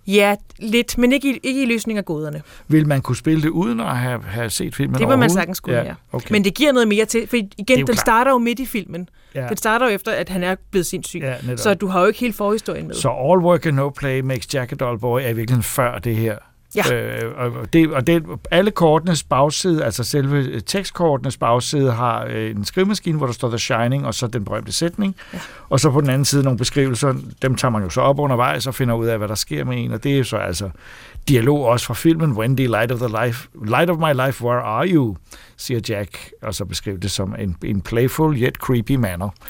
Ja, lidt, men ikke i, ikke i løsning af gåderne. Vil man kunne spille det uden at have, have set filmen Det må man sagtens kunne, ja. Okay. Men det giver noget mere til, for igen, den klart. starter jo midt i filmen. Ja. Den starter jo efter, at han er blevet sindssyg. Ja, netop. så du har jo ikke helt forhistorien med. Så All Work and No Play makes Jack a Dull Boy er i virkeligheden før det her. Ja. Øh, og det, og det, alle kortenes bagside, altså selve øh, tekstkortenes bagside, har øh, en skrivemaskine, hvor der står The Shining, og så den berømte sætning. Ja. Og så på den anden side nogle beskrivelser, dem tager man jo så op undervejs og finder ud af, hvad der sker med en. Og det er så altså dialog også fra filmen, Wendy, light of, the life, light of my life, where are you? siger Jack, og så beskriver det som en, en playful yet creepy manner.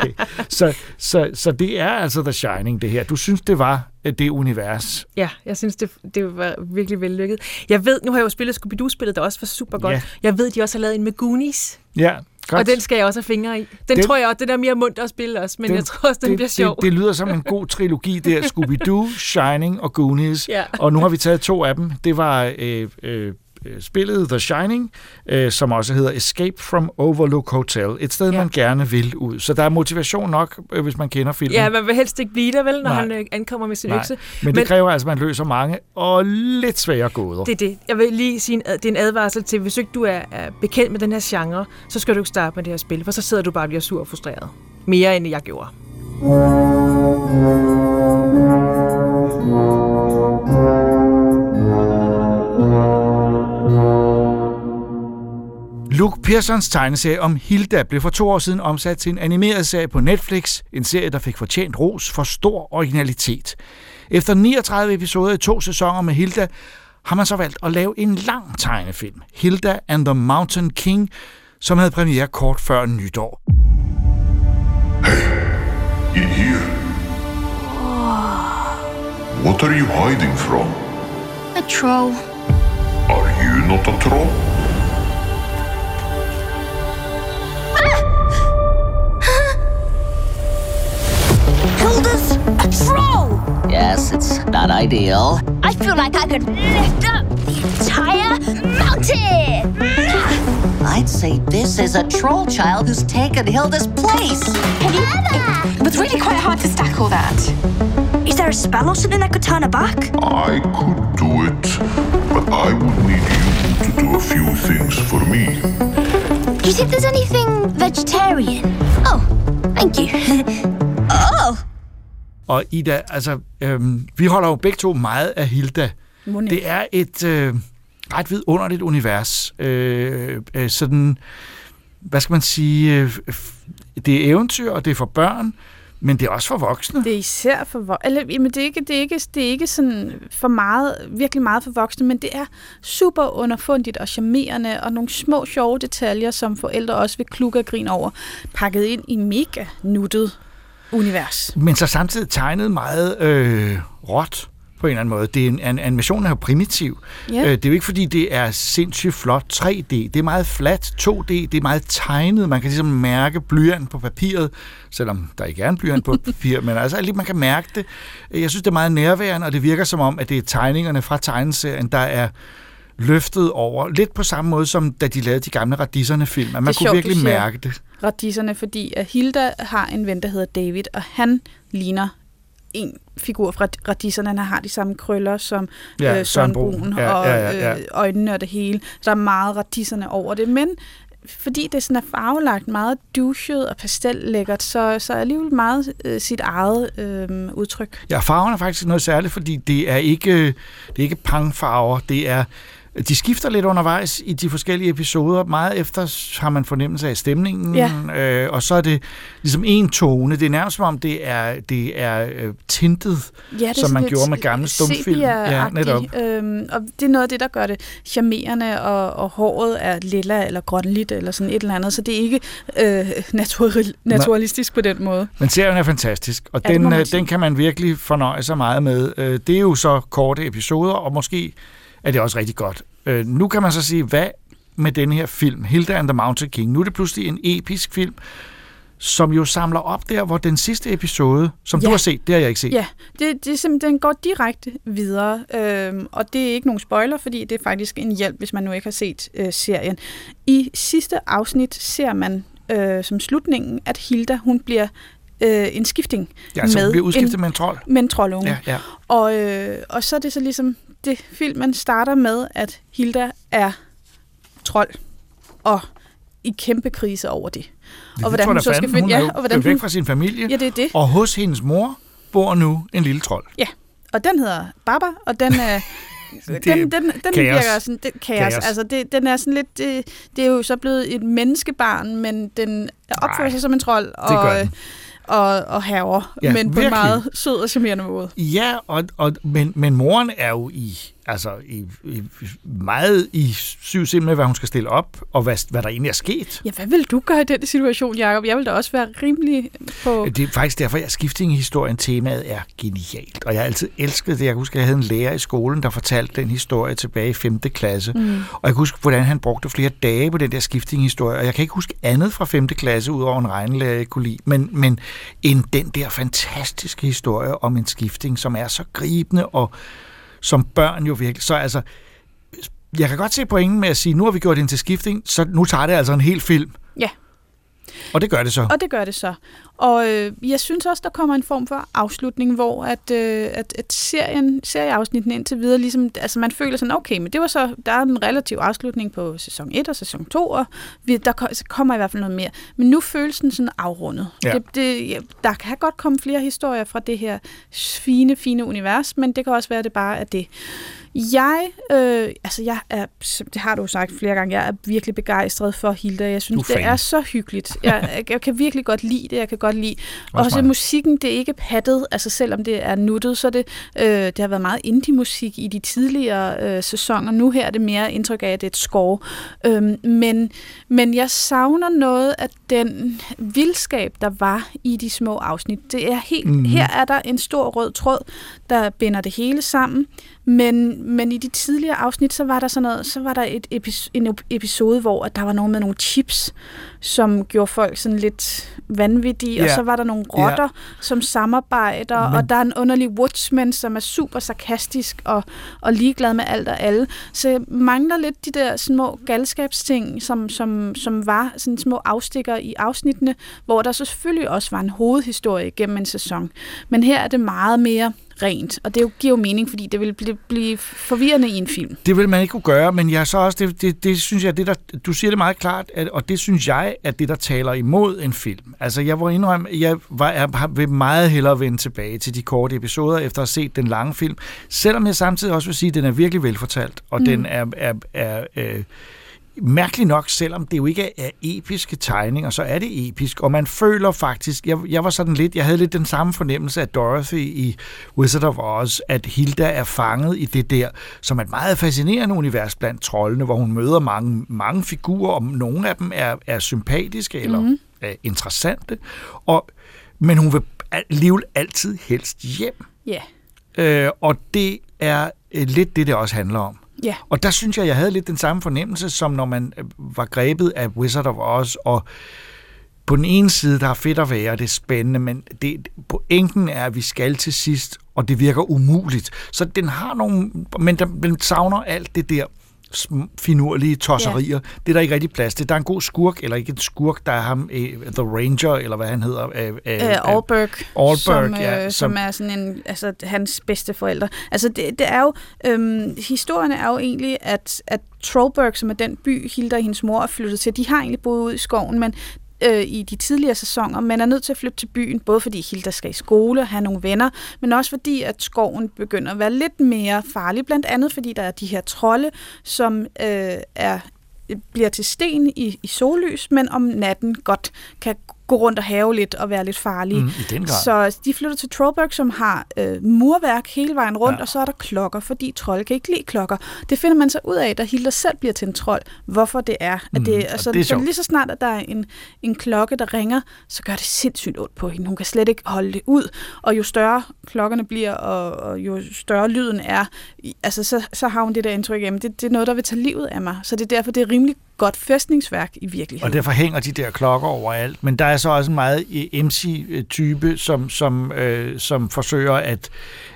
så, så, så det er altså The Shining, det her. Du synes, det var det univers. Ja, jeg synes, det, det var virkelig vellykket. Jeg ved, nu har jeg jo spillet Scooby-Doo-spillet, der også var super godt. Ja. Jeg ved, de også har lavet en med Goonies. Ja, godt. Og den skal jeg også have fingre i. Den, den tror jeg også, den er mere mundt at spille også, men den, jeg tror også, den det, bliver sjov. Det, det lyder som en god trilogi der. Scooby-Doo, Shining og Goonies. Ja. Og nu har vi taget to af dem. Det var øh, øh, øh, spillet The Shining, øh, som også hedder Escape from Overlook Hotel. Et sted, ja. man gerne vil ud. Så der er motivation nok, øh, hvis man kender filmen. Ja, man vil helst ikke blive der, vel, når Nej. han øh, ankommer med sin Nej. økse. Men det kræver altså, at man løser mange og lidt svære gåder. Det er det. Jeg vil lige sige, at det er en advarsel til, hvis ikke du er, er bekendt med den her genre, så skal du ikke starte med det her spil, for så sidder du bare og bliver sur og frustreret. Mere end jeg gjorde. Pearsons tegneserie om Hilda blev for to år siden omsat til en animeret serie på Netflix, en serie, der fik fortjent ros for stor originalitet. Efter 39 episoder i to sæsoner med Hilda, har man så valgt at lave en lang tegnefilm, Hilda and the Mountain King, som havde premiere kort før nytår. In here. What are you hiding from? A troll. Are you not a troll? Yes, it's not ideal. I feel like I could lift up the entire mountain! I'd say this is a troll child who's taken Hilda's place. It was really quite hard to stack all that. Is there a spell or something that could turn her back? I could do it, but I would need you to do a few things for me. Do you think there's anything vegetarian? Oh, thank you. Og Ida, altså, øhm, vi holder jo begge to meget af Hilda. Monik. Det er et øh, ret vidunderligt univers. Øh, øh, sådan, hvad skal man sige, øh, det er eventyr, og det er for børn, men det er også for voksne. Det er især for vo- eller, jamen det er ikke det er ikke det er ikke sådan for meget virkelig meget for voksne, men det er super underfundigt og charmerende og nogle små sjove detaljer som forældre også vil klukke og grine over, pakket ind i mega nuttet univers. Men så samtidig tegnet meget øh, råt på en eller anden måde. Det er en, an, animationen er jo primitiv. Ja. Øh, det er jo ikke, fordi det er sindssygt flot 3D. Det er meget flat 2D. Det er meget tegnet. Man kan ligesom mærke blyant på papiret, selvom der ikke er en blyant på papir, men altså lige man kan mærke det. Jeg synes, det er meget nærværende, og det virker som om, at det er tegningerne fra tegneserien, der er løftet over. Lidt på samme måde, som da de lavede de gamle Radisserne-film. Man Det kunne sjovt, virkelig mærke det. Radisserne, fordi at Hilda har en ven, der hedder David, og han ligner en figur fra Radisserne. Han har de samme krøller som Ja, øh, Søren. Brun, Ja, og ja, ja, ja. Øh, øjnene og det hele. Så der er meget Radisserne over det, men fordi det sådan er farvelagt, meget douchet og pastellækkert, så, så er alligevel meget øh, sit eget øh, udtryk. Ja, farven er faktisk noget særligt, fordi det er ikke, det er ikke pangfarver, det er De skifter lidt undervejs i de forskellige episoder. Meget efter har man fornemmelse af stemningen, Ja. øh, og så er det ligesom en tone. Det er nærmest som om, det er, det er øh, tintet, Ja, det som man gjorde med gamle stumfilm. Ja, netop. Øhm, og det er noget af det, der gør det charmerende, og, og håret er lilla eller grønligt, eller sådan et eller andet, så det er ikke øh, naturali- naturalistisk på den måde. Men serien er fantastisk, og Ja, den, øh, den kan man virkelig fornøje sig meget med. Øh, Det er jo så korte episoder, og måske er det også rigtig godt. Øh, Nu kan man så sige, hvad med den her film, Hilda and the Mountain King? Nu er det pludselig en episk film, som jo samler op der, hvor den sidste episode, som ja. Du har set, det har jeg ikke set. Ja, det, det er simpelthen, den går direkte videre, øhm, og det er ikke nogen spoiler, fordi det er faktisk en hjælp, hvis man nu ikke har set øh, serien. I sidste afsnit ser man øh, som slutningen, at Hilda, hun bliver øh, en skifting. Ja, altså hun bliver udskiftet med en trold. Med en troldunge. Ja, ja. Og, øh, og så er det så ligesom, det filmen starter med, at Hilda er trold, og i kæmpe krise over det. Det og hvordan hun så skal finde... Hun Ja, og hvordan væk hun, fra sin familie, Ja, det er det. og hos hendes mor bor nu en lille trold. Ja, og den hedder Baba, og den er... Det er den, den, den kaos. virker sådan, det, kaos. Kaos. Altså, det, den er sådan lidt, det, det er jo så blevet et menneskebarn, men den opfører sig som en trold, og, gør den. Og, og haver, Ja, men på en meget sød og charmerende måde. Ja, og, og, men, men moren er jo i, altså, i, i meget i syv sind med, hvad hun skal stille op, og hvad, hvad der egentlig er sket. Ja, hvad vil du gøre i den situation, Jacob? Jeg vil da også være rimelig på... Det er faktisk derfor, at skiftinghistorien temaet er genialt. Og jeg har altid elsket det. Jeg kan huske, at jeg havde en lærer i skolen, der fortalte den historie tilbage i 5. klasse. Mm. Og jeg kan huske, hvordan han brugte flere dage på den der skiftinghistorie. Og jeg kan ikke huske andet fra 5. klasse, udover en regnelærer, jeg kunne lide. Men, men end den der fantastiske historie om en skifting, som er så gribende, og som børn jo virkelig... Så altså, jeg kan godt se pointen med at sige, nu har vi gjort den til skifting, så nu tager det altså en hel film. Ja. Og det gør det så. Og det gør det så. Og øh, jeg synes også, der kommer en form for afslutning, hvor at, øh, at, at serien, serieafsnitten indtil videre, ligesom, altså man føler sådan, okay, men det var så, der er en relativ afslutning på sæson 1 og sæson 2, og vi, der så kommer i hvert fald noget mere. Men nu føles den sådan afrundet. Ja. Det, det, ja, der kan godt komme flere historier fra det her fine, fine univers, men det kan også være, at det bare er det. Jeg, øh, altså jeg er, det har du jo sagt flere gange, jeg er virkelig begejstret for Hilda. Jeg synes, det er så hyggeligt. Jeg, jeg, kan virkelig godt lide det, jeg kan godt lide. Også Også musikken, det er ikke pattet, altså selvom det er nuttet, så det, øh, det har været meget indie-musik i de tidligere øh, sæsoner. Nu her er det mere indtryk af, at det er et score. Øhm, men, men jeg savner noget af den vildskab, der var i de små afsnit. Det er helt, mm. Her er der en stor rød tråd, der binder det hele sammen. Men, men i de tidligere afsnit, så var der sådan noget, så var der et epi- en episode, hvor at der var nogen med nogle chips, som gjorde folk sådan lidt vanvittige, og Ja. så var der nogle rotter, som samarbejder, Men- og der er en underlig woodsman, som er super sarkastisk og, og ligeglad med alt og alle. Så jeg mangler lidt de der små galskabsting, som, som, som var sådan små afstikker i afsnittene, hvor der selvfølgelig også var en hovedhistorie gennem en sæson. Men her er det meget mere rent, og det giver jo mening, fordi det vil blive, blive forvirrende i en film. Det vil man ikke kunne gøre, men jeg så også, det, det, det synes jeg, det der, du siger det meget klart, at, og det synes jeg, at det der taler imod en film. Altså jeg var indrømme, jeg var, jeg vil meget hellere vende tilbage til de korte episoder, efter at have set den lange film, selvom jeg samtidig også vil sige, at den er virkelig velfortalt, og mm. den er, er, er øh, mærkeligt nok, selvom det jo ikke er episke tegninger, så er det episk, og man føler faktisk, jeg, jeg var sådan lidt, jeg havde lidt den samme fornemmelse af Dorothy i Wizard of Oz, at Hilda er fanget i det der, som er et meget fascinerende univers blandt troldene, hvor hun møder mange, mange figurer, og nogle af dem er, er sympatiske eller Mhm. mm. er interessante, og, men hun vil alligevel altid helst hjem. Ja. Øh, og det er øh, lidt det, det også handler om. Ja. Og der synes jeg, jeg havde lidt den samme fornemmelse, som når man øh, var grebet af Wizard of Oz, og på den ene side, der er fedt at være, det er spændende, men det, pointen er, at vi skal til sidst, og det virker umuligt. Så den har nogle, men den, den savner alt det der finurlige tosserier. Yeah. Det er der ikke rigtig plads til. Der er en god skurk, eller ikke en skurk, der er ham, eh, The Ranger, eller hvad han hedder. Eh, Øh, Allberg, Allberg, som, ja, øh, som er sådan en, altså hans bedste forældre. Altså det, det er jo, øhm, historien er jo egentlig, at, at Trollberg, som er den by, Hilda og hendes mor er flyttet til, de har egentlig boet ud i skoven, men øh, i de tidligere sæsoner, men er nødt til at flytte til byen, både fordi Hilda skal i skole og have nogle venner, men også fordi, at skoven begynder at være lidt mere farlig, blandt andet fordi der er de her trolde, som øh, er bliver til sten i, i sollys, men om natten godt kan gå rundt og have lidt og være lidt farlige. Mm, i den grad. Så de flytter til Trollberg, som har øh, murværk hele vejen rundt, ja. og så er der klokker, fordi trolde kan ikke lide klokker. Det finder man så ud af, da Hilda selv bliver til en trold, hvorfor det er. At Mm, det, altså, det er så lige så snart, at der er en, en klokke, der ringer, så gør det sindssygt ondt på hende. Hun kan slet ikke holde det ud, og jo større klokkerne bliver, og, og jo større lyden er, altså, så, så har hun det der indtryk at det, det er noget, der vil tage livet af mig. Så det er derfor, det er rimelig godt fæstningsværk i virkeligheden. Og derfor hænger de der klokker overalt. Men der er så også en meget eh, MC-type, som, som, øh, som forsøger at,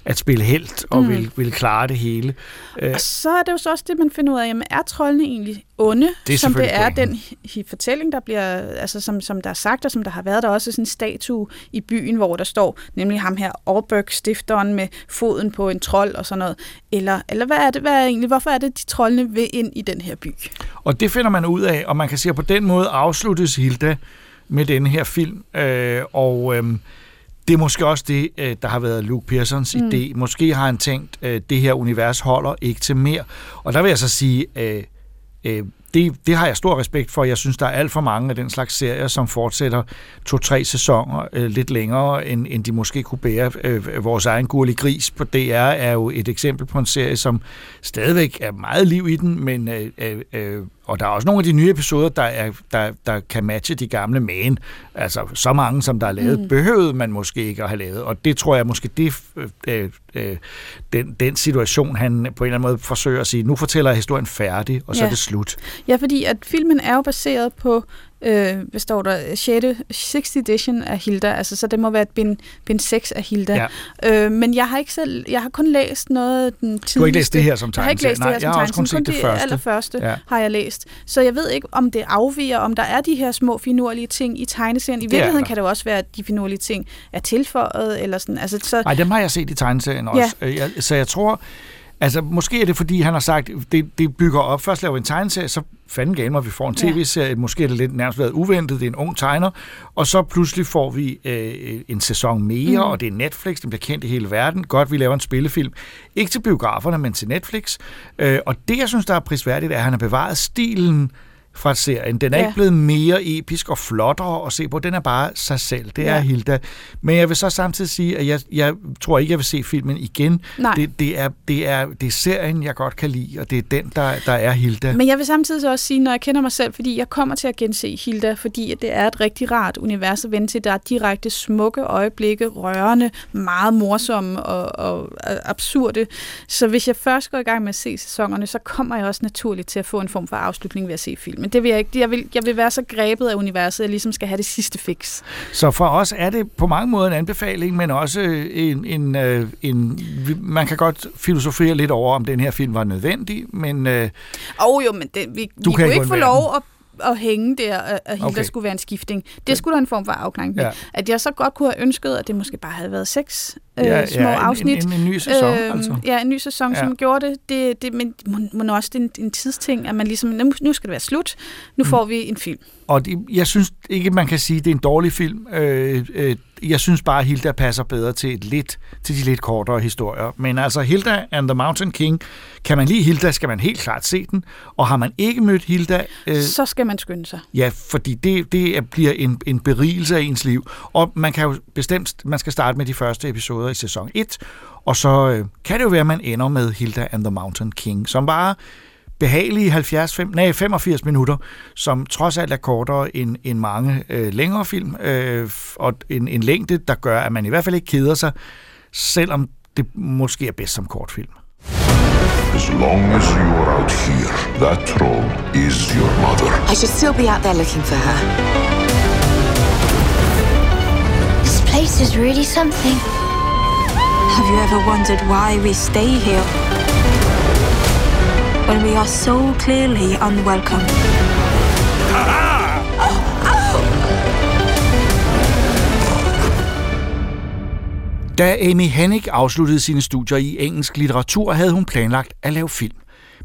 at spille helt og Mm. mm. vil, vil klare det hele. Øh, Og så er det jo så også det, man finder ud af, jamen er troldene egentlig onde, Det som det er pointen. den fortælling, der bliver, altså som, som der er sagt, og som der har været, der er også sådan en statue i byen, hvor der står, nemlig ham her, Orberg, stifteren med foden på en trold og sådan noget. Eller, eller hvad er det, hvad er egentlig, hvorfor er det, de troldene vil ind i den her by? Og det finder man ud af, og man kan sige, at på den måde afsluttes Hilda med den her film. Øh, og øh, det er måske også det, øh, der har været Luke Pearsons Mm. idé. Måske har han tænkt, øh, det her univers holder ikke til mere. Og der vil jeg så sige, øh, øh, det, det har jeg stor respekt for. Jeg synes, der er alt for mange af den slags serier, som fortsætter to-tre sæsoner øh, lidt længere, end, end de måske kunne bære. Øh, vores egen Gurli Gris på DR er jo et eksempel på en serie, som stadigvæk er meget liv i den, men øh, øh, øh, og der er også nogle af de nye episoder, der, er, der, der kan matche de gamle, men altså så mange, som der er lavet, Mm. behøvede man måske ikke at have lavet. Og det tror jeg måske, det øh, øh, øh, den, den situation, han på en eller anden måde forsøger at sige, nu fortæller jeg historien færdig, og så Ja. er det slut. Ja, fordi at filmen er jo baseret på, øh, hvad står der, 6. 6. edition af Hilda, altså så det må være et bind, bind 6 af Hilda. Ja. Øh, men jeg har ikke selv, jeg har kun læst noget af den tidligste. Du har ikke læst det her som Jeg har ikke tegneserie? læst det Nej, her som jeg har også kun tegneserie, set det første. allerførste Ja. har jeg læst. Så jeg ved ikke, om det afviger, om der er de her små finurlige ting i tegneserien. I virkeligheden kan det jo også være, at de finurlige ting er tilføjet, eller sådan. Altså, så, Nej, dem har jeg set i tegneserien også. Ja. Jeg, så jeg tror, altså måske er det fordi, han har sagt, det, det bygger op. Først laver vi en tegneserie, så fanden gav mig, vi får en Ja. tv-serie. Måske er det lidt nærmest været uventet, det er en ung tegner. Og så pludselig får vi øh, en sæson mere, Mm. og det er Netflix, den bliver kendt i hele verden. Godt, vi laver en spillefilm. Ikke til biograferne, men til Netflix. Øh, og det, jeg synes, der er prisværdigt, er, at han har bevaret stilen fra serien. Den er Ja. ikke blevet mere episk og flottere at se på. Den er bare sig selv. Det er Ja. Hilda. Men jeg vil så samtidig sige, at jeg, jeg tror ikke, jeg vil se filmen igen. Nej. Det, det, er, det, er, det er serien, jeg godt kan lide, og det er den, der, der er Hilda. Men jeg vil samtidig så også sige, når jeg kender mig selv, fordi jeg kommer til at gense Hilda, fordi at det er et rigtig rart univers at vende til. Der er direkte smukke øjeblikke, rørende, meget morsomme og, og, og absurde. Så hvis jeg først går i gang med at se sæsonerne, så kommer jeg også naturligt til at få en form for afslutning ved at se filmen. Det vil jeg ikke. Jeg vil, jeg vil være så grebet af universet, at jeg ligesom skal have det sidste fix. Så for os er det på mange måder en anbefaling, men også en, en, øh, en man kan godt filosofere lidt over, om den her film var nødvendig, men øh, Og oh, jo, men det, vi, Du vi kan kunne ikke få lov at at hænge der, at Hilda okay. Okay. skulle være en skifting. Det skulle der en form for afklaring med. Ja. At jeg så godt kunne have ønsket, at det måske bare havde været seks øh, Ja, små ja, en- afsnit. en- en ny sæson, altså. Ja, en ny sæson, Ja. som gjorde det. det, det men må, må også det er en, en tidsting, at man ligesom, nu, nu skal det være slut. Nu Mm. får vi en film. Og det, jeg synes ikke, man kan sige, at det er en dårlig film. Øh, øh, jeg synes bare, at Hilda passer bedre til, et lidt, til de lidt kortere historier. Men altså, Hilda and the Mountain King, kan man lide Hilda, skal man helt klart se den. Og har man ikke mødt Hilda, øh, Så skal man skynde sig. ja, fordi det, det er- bliver en, en berigelse af ens liv. Og man kan jo bestemt, man skal starte med de første episoder i sæson 1, og så øh, kan det jo være, at man ender med Hilda and the Mountain King, som bare behagelige 70, fem, nej, 85 minutter, som trods alt er kortere end, end mange øh, længere film, øh, og en, en længde, der gør, at man i hvert fald ikke keder sig, selvom det måske er bedst som kortfilm. As long as you are out here, that troll is your mother. I should still be out there looking for her. This place is really something. Have you ever wondered why we stay here? When we are so clearly unwelcome. Da Amy Hennig afsluttede sine studier i engelsk litteratur, havde hun planlagt at lave film.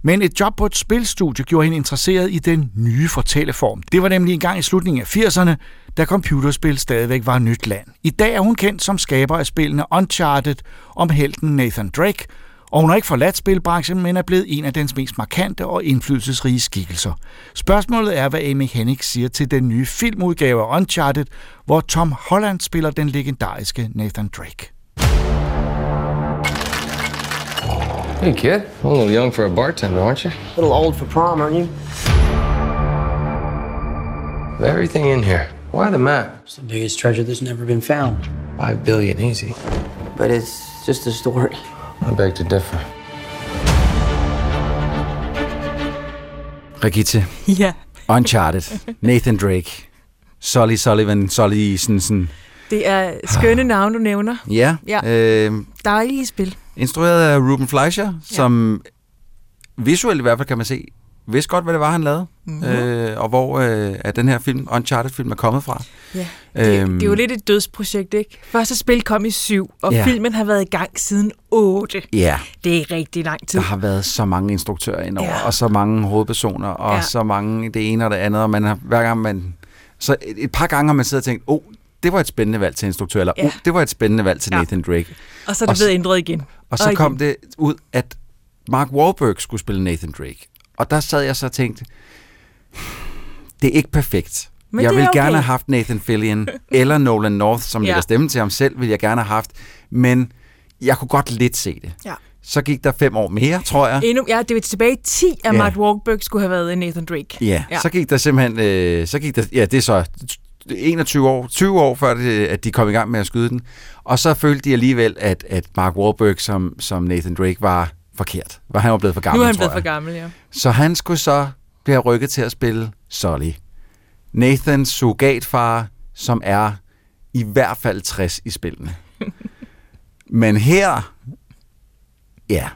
Men et job på et spilstudie gjorde hende interesseret i den nye fortælleform. Det var nemlig engang i slutningen af 80'erne, da computerspil stadigvæk var nyt land. I dag er hun kendt som skaber af spillene Uncharted om helten Nathan Drake, og hun har ikke forladt spilbranchen, men er blevet en af dens mest markante og indflydelsesrige skikkelser. Spørgsmålet er, hvad Amy Hennig siger til den nye filmudgave af Uncharted, hvor Tom Holland spiller den legendariske Nathan Drake. Hey, kid. A little young for a bartender, aren't you? A little old for prom, aren't you? Of everything in here, why the map? It's the biggest treasure that's never been found. Five billion, easy. But it's just a story. I beg to differ. Brigitte. Ja. Uncharted. Nathan Drake. Solly Sullivan. Solly sådan, sådan. Det er skønne navne, du nævner. Ja. Ja. Øh, Dejlige spil. instrueret af Ruben Fleischer, ja. som visuelt i hvert fald kan man se, vidste godt, hvad det var, han lavede. Mhm. Mm-hmm. Øh, og hvor øh, er den her film, Uncharted-film, er kommet fra. Ja. Det, Øhm, det er jo lidt et dødsprojekt, ikke? Første spil kom i syv, og Ja. filmen har været i gang siden 8. Ja. Det er rigtig lang tid. Der har været så mange instruktører indover, Ja. og så mange hovedpersoner, og Ja. så mange det ene og det andet, og man har, hver gang man... Så et, et par gange har man siddet og tænkt, oh, det var et spændende valg til instruktør, eller Ja. oh, det var et spændende valg til Ja. Nathan Drake. Og så er det blevet ændret igen. Og så Og kom igen. det ud, at Mark Wahlberg skulle spille Nathan Drake. Og der sad jeg så og tænkte, det er ikke perfekt. Men jeg vil okay. gerne have haft Nathan Fillion eller Nolan North, som Ja. lægger stemme til ham selv, vil jeg gerne have haft. Men jeg kunne godt lidt se det. Ja. Så gik der fem år mere, tror jeg. Endnu, ja, det var tilbage i 10, at Ja. Mark Wahlberg skulle have været Nathan Drake. Ja, ja, så gik der simpelthen, øh, så gik der, ja, det er så 21 år, 20 år før, det, at de kom i gang med at skyde den. Og så følte de alligevel, at, at Mark Wahlberg som, som Nathan Drake var forkert. Var han var blevet for gammel, nu er han blevet for gammel, ja. Så han skulle så blive rykket til at spille Sully. Nathans surrogatfar, som er i hvert fald 60 i spillene. Men her, ja,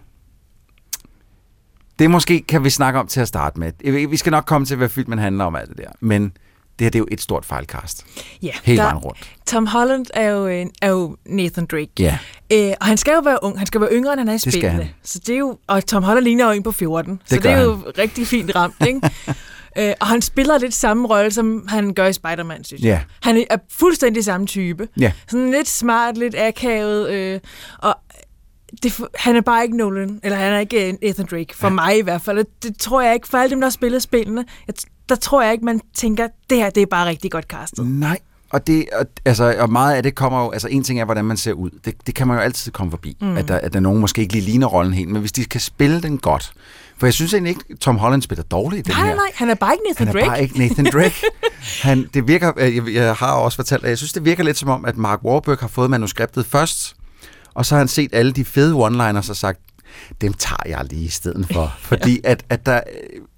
det måske kan vi snakke om til at starte med. Vi skal nok komme til, hvad filmen handler om alt det der. Men det her, det er jo et stort fejlcast. Ja, Hele der- vejen rundt. Tom Holland er jo, en- er jo Nathan Drake. Ja. Øh, og han skal jo være ung. Han skal være yngre, end han er i spillene. han. Så det er jo, og Tom Holland ligner jo en på 14. så det er jo rigtig fint ramt, ikke? øh, og han spiller lidt samme rolle, som han gør i Spider-Man, synes jeg. Ja. Han er fuldstændig samme type. Ja. Sådan lidt smart, lidt akavet. Øh, og det, han er bare ikke Nolan, eller han er ikke øh, Nathan Drake, for ja. mig i hvert fald. Det tror jeg ikke, for alle dem, der har spillet spillene, jeg, der tror jeg ikke, man tænker, det her det er bare rigtig godt castet. Nej, og, det, og, altså, og meget af det kommer jo, altså en ting er, hvordan man ser ud. Det, det kan man jo altid komme forbi, Mm. at, der, at der nogen måske ikke lige ligner rollen helt, men hvis de kan spille den godt. For jeg synes egentlig ikke, Tom Holland spiller dårligt i den Nej, her. nej, han er bare ikke Nathan Han er Drake. bare ikke Nathan Drake. Han, det virker, øh, jeg, jeg har også fortalt, at jeg synes, det virker lidt som om, at Mark Wahlberg har fået manuskriptet først, og så har han set alle de fede one-liners og sagt, dem tager jeg lige i stedet for. Fordi at, at der,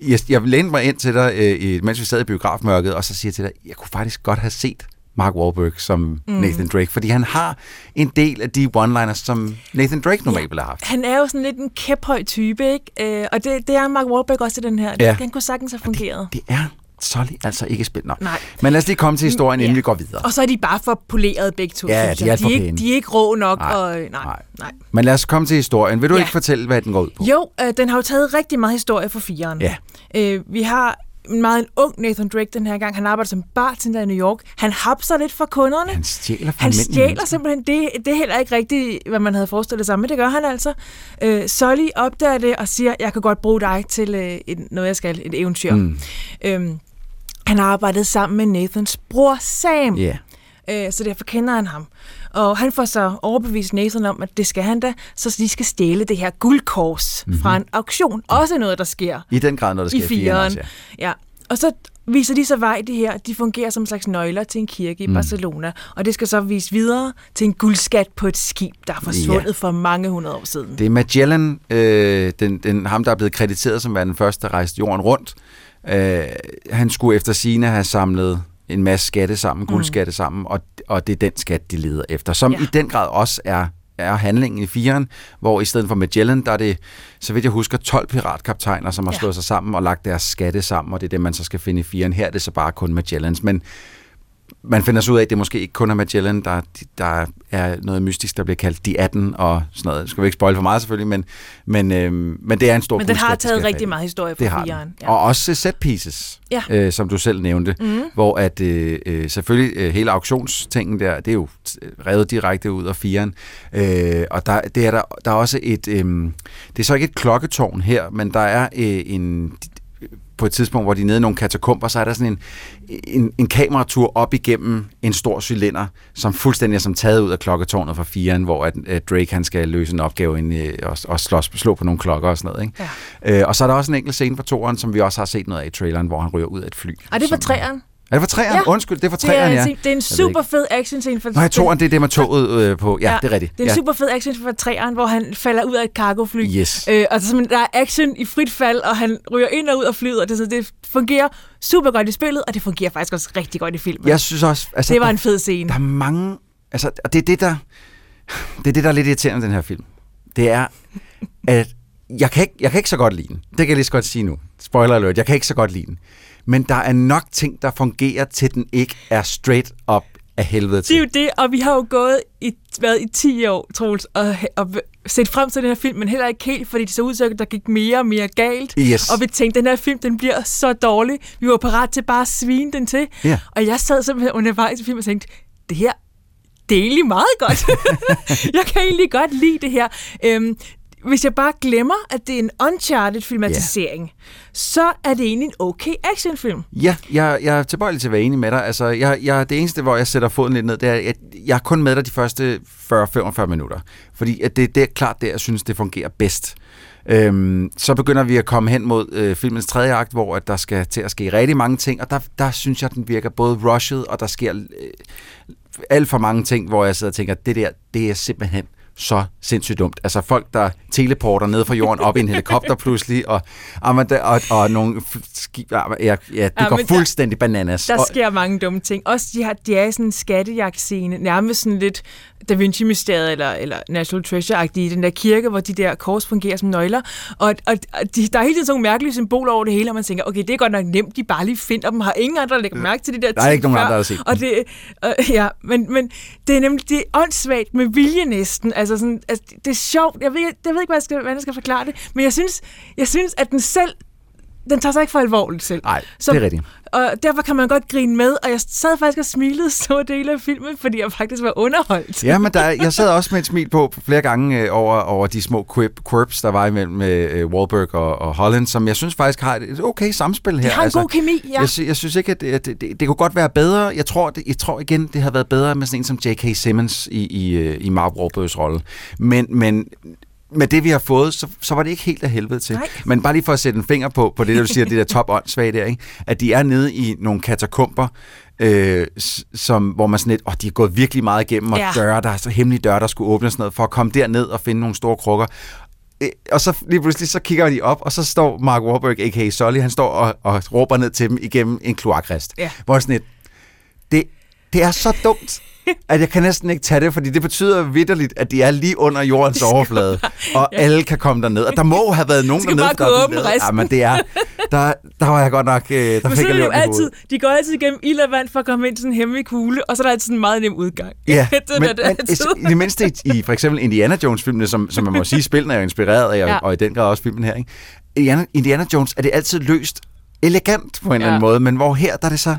øh, jeg, jeg lænede mig ind til dig, øh, i- mens vi sad i biografmørket, og så siger jeg til dig, jeg kunne faktisk godt have set Mark Wahlberg som Mm. Nathan Drake, fordi han har en del af de one-liners, som Nathan Drake normalt ville have haft. Han er jo sådan lidt en kæphøj type, ikke? Øh, og det, det er Mark Wahlberg også i den her. Ja. Han kunne sagtens have fungeret. Det er Solly altså ikke spillet. Nå. Nej. Men lad os lige komme til historien, inden Ja. vi går videre. Og så er de bare for poleret begge to. Ja, de er for de, er ikke, de er ikke rå nok. Nej, Og, nej, nej. nej. Men lad os komme til historien. Vil du Ja. ikke fortælle, hvad den går ud på? Jo, øh, den har jo taget rigtig meget historie for fireren. Ja. Øh, vi har en meget ung Nathan Drake den her gang. Han arbejder som bartender i New York. Han hapser lidt fra kunderne. Han stjæler fra Han stjæler mennesker. simpelthen. Det, det er heller ikke rigtigt, hvad man havde forestillet sig, men det gør han altså. Øh, Solly opdager det og siger, jeg kan godt bruge dig til øh, et, noget, jeg skal, et eventyr. Mm. Øhm, han har arbejdet sammen med Nathans bror Sam. Ja. Øh, så derfor kender han ham. Og han får så overbevist Nathan om, at det skal han da, så de skal stjæle det her guldkors Mhm. mm-hmm. fra en auktion. Også noget, der sker I den grad, når der sker i. Også, ja. ja. Og så viser de så vej, det her. De fungerer som slags nøgler til en kirke i Mm. Barcelona. Og det skal så vise videre til en guldskat på et skib, der er forsvundet Ja. for mange hundrede år siden. Det er Magellan, øh, den, den, ham der er blevet krediteret som værende den første, der rejste jorden rundt. Øh, han skulle efter sine have samlet en masse skatte sammen, guldskatte sammen, og, og det er den skat, de leder efter, som Ja. ja. i den grad også er er handlingen i firen, hvor i stedet for Magellan, der er det, så vidt jeg husker, 12 piratkaptajner, som har Ja. slået sig sammen og lagt deres skatte sammen, og det er det, man så skal finde i firen. Her er det så bare kun Magellans, men man finder så ud af, at det måske ikke kun er Magellan, der, der er noget mystisk, der bliver kaldt de 18 og sådan noget. Det skal vi ikke spoil for meget selvfølgelig, men, men, øh, men det er en stor Men den har taget rigtig meget historie Det fra fireren. Ja. Og også set pieces, Ja. øh, som du selv nævnte, Mhm. hvor at øh, øh, selvfølgelig øh, hele auktionstingen der, det er jo øh, revet direkte ud af firen. Øh, og der, det er der, der er også et, øh, det er så ikke et klokketårn her, men der er øh, en på et tidspunkt, hvor de er nede i nogle katakomber, så er der sådan en, en, en kameratur op igennem en stor cylinder, som fuldstændig er som taget ud af klokketårnet fra firen, hvor at, at Drake han skal løse en opgave ind, i- og, og slås, slå på nogle klokker og sådan noget. Ikke? Ja. Øh, og så er der også en enkelt scene fra toeren, som vi også har set noget af i traileren, hvor han ryger ud af et fly. Og det fra træeren. Er det fra træeren? Ja. Undskyld, det er er, træeren, ja. en- det er en super ikke. fed action scene. For Nå, jeg toeren, det er det med toget øh, på. Ja, det er rigtigt. Det er en ja. super fed action fra træeren, hvor han falder ud af et cargofly. Yes. Øh, og så, der er action i frit fald, og han ryger ind og ud af flyet, og det, så det fungerer super godt i spillet, og det fungerer faktisk også rigtig godt i filmen. Jeg synes også... Altså, det var der- en fed scene. Der er mange... Altså, og det er det, der... Det er det, der er lidt irriterende med den her film. Det er, at jeg kan, ikke, jeg kan ikke så godt lide den. Det kan jeg lige så godt sige nu. Spoiler alert, jeg kan ikke så godt lide den. Men der er nok ting, der fungerer, til den ikke er straight up af helvede til. Det er jo det, og vi har jo gået i, været i 10 år, Troels, og, og set frem til den her film, men heller ikke helt, fordi det så ud til, at der gik mere og mere galt. Yes. Og vi tænkte, den her film, den bliver så dårlig. Vi var parat til bare at svine den til. Ja. Og jeg sad simpelthen undervejs i filmen og tænkte, det her, det er egentlig meget godt. jeg kan egentlig godt lide det her. Øhm, hvis jeg bare glemmer, at det er en Uncharted-filmatisering, yeah. så er det egentlig en okay actionfilm. Ja, jeg, jeg er tilbøjelig til at være enig med dig. Altså, jeg, jeg, det eneste, hvor jeg sætter foden lidt ned, det er, at jeg er kun med dig de første 40-45 minutter. Fordi at det, det er klart det, jeg synes, det fungerer bedst. Øhm, så begynder vi at komme hen mod øh, filmens tredje akt, hvor at der skal til at ske rigtig mange ting, og der, der synes jeg, den virker både rushed, og der sker øh, alt for mange ting, hvor jeg sidder og tænker, det der, det er simpelthen så sindssygt dumt. Altså folk, der teleporter ned fra jorden op i en helikopter pludselig, og, og, der- og, og nogle skib, ja, ja, det Ja, går men der- fuldstændig bananas. Der og, sker mange dumme ting. Også de, har, de er i sådan en skattejagtscene, nærmest sådan lidt Da Vinci-mysteriet eller, eller National Treasure-agtige den der kirke, hvor de der kors fungerer som nøgler. Og, og, og de, der er hele tiden sådan nogle mærkelige symboler over det hele, og man tænker, okay, det er godt nok nemt, de bare lige finder dem. Har ingen andre, der lægger mærke til de der Der er ikke nogen før. andre, der har set Og det, øh, ja, men, men det er nemlig det er åndssvagt med vilje næsten. Altså sådan, altså, det er sjovt. Jeg ved, jeg ved ikke, hvad jeg skal, hvordan jeg skal forklare det, men jeg synes, jeg synes at den selv den tager sig ikke for alvorligt selv. Nej, det er rigtigt. Og derfor kan man godt grine med, og jeg sad faktisk og smilede store dele af filmen, fordi jeg faktisk var underholdt. Ja, men der, er- jeg sad også med et smil på flere gange øh, over, over de små quip, quirps, der var imellem med øh, Wahlberg og, og Holland, som jeg synes faktisk har et, okay samspil her. har en god kemi, ja. Jeg, sy- jeg synes ikke, at det, det, det, det kunne godt være bedre. Jeg tror, det, jeg tror igen, det har været bedre med sådan en som J.K. Simmons i, i, øh, i Mark Wahlbergs rolle. Men, men med det, vi har fået, så, så var det ikke helt af helvede til. Nej. Men bare lige for at sætte en finger på, på det, der du siger, det der top åndssvage der, ikke? at de er nede i nogle katakomber, øh, som, hvor man sådan lidt, åh, de er gået virkelig meget igennem, og Ja. døre, der er så hemmelige døre, der skulle åbnes sådan noget, for at komme derned og finde nogle store krukker. Øh, Og så lige pludselig, så kigger de op, og så står Mark Wahlberg, a.k.a. Sully, han står og, og råber ned til dem igennem en kloakrest. Ja. Hvor sådan lidt, det, det er så dumt, at jeg kan næsten ikke tage det, fordi det betyder vidderligt, at de er lige under jordens overflade, og alle kan komme derned. Og der må have været nogen skal dernede. der er blevet-. Ja, men det er, der, der var jeg godt nok, øh, der Men fik jeg jo altid, de går altid igennem ild og vand for at komme ind til sådan en hemmelig kugle, og så er der altid en meget nem udgang. Ja, det men, det men i det mindste i, i for eksempel Indiana Jones-filmene, som, som man må sige, spillene er jo inspireret af, og, Ja. og i den grad også filmen her, ikke? Indiana, Indiana Jones er det altid løst elegant på en eller anden Ja. måde, men hvor her, der er det så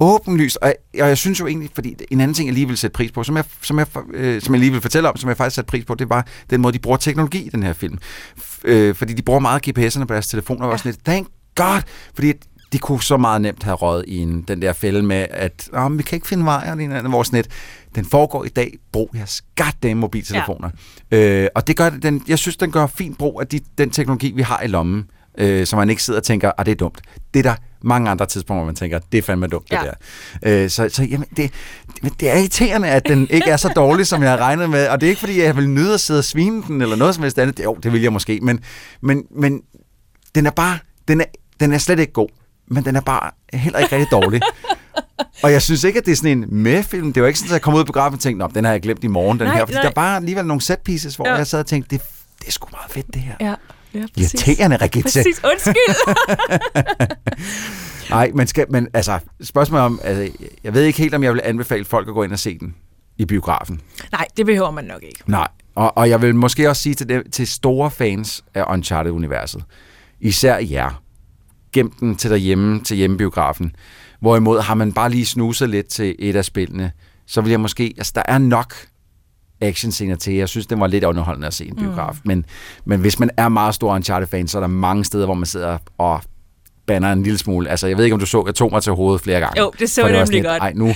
åbenlyst, og jeg, og jeg synes jo egentlig, fordi en anden ting, jeg lige vil sætte pris på, som jeg, som jeg, øh, som jeg lige vil fortælle om, som jeg faktisk satte pris på, det var den måde, de bruger teknologi i den her film. F- øh, fordi de bruger meget GPS'erne på deres telefoner, og ja. sådan lidt, thank God, fordi de kunne så meget nemt have røget i en, den der fælde med, at oh, vi kan ikke finde vej, eller en anden, sådan lidt, den foregår i dag, brug jeres goddamn mobiltelefoner. Ja. Øh, og det gør, den, jeg synes, den gør fint brug af de, den teknologi, vi har i lommen, øh, så man ikke sidder og tænker, at det er dumt. Det er der mange andre tidspunkter, hvor man tænker, det er fandme dumt, ja. det der. Øh, så så jamen, det, det, det er irriterende, at den ikke er så dårlig, som jeg har regnet med, og det er ikke, fordi jeg vil nyde at sidde og svine den, eller noget som helst andet. Jo, det vil jeg måske, men, men, men den er bare, den er, den er slet ikke god, men den er bare heller ikke rigtig dårlig. Og jeg synes ikke, at det er sådan en med-film. Det var ikke sådan, at jeg kom ud på grafen og tænkte, den har jeg glemt i morgen, den Nej, her. Fordi nej. der er bare alligevel nogle set pieces, hvor ja. jeg sad og tænkte, det, det er sgu meget fedt, det her. Ja, ja præcis. Irriterende, Rigitte. Præcis, undskyld. Nej, man skal, men altså, spørgsmålet om, altså, jeg ved ikke helt, om jeg vil anbefale folk at gå ind og se den i biografen. Nej, det behøver man nok ikke. Nej, og, og jeg vil måske også sige til, dem, til store fans af Uncharted-universet, især jer, gem den til derhjemme, til hjemmebiografen. Hvorimod har man bare lige snuset lidt til et af spillene, så vil jeg måske, altså der er nok actionscener til. Jeg synes, det var lidt underholdende at se en biograf. Mm. Men, men hvis man er meget stor Uncharted-fan, så er der mange steder, hvor man sidder og banner en lille smule. Altså, jeg ved ikke, om du så, jeg tog mig til hovedet flere gange. Jo, det så jeg nemlig lidt, godt. Ej, nu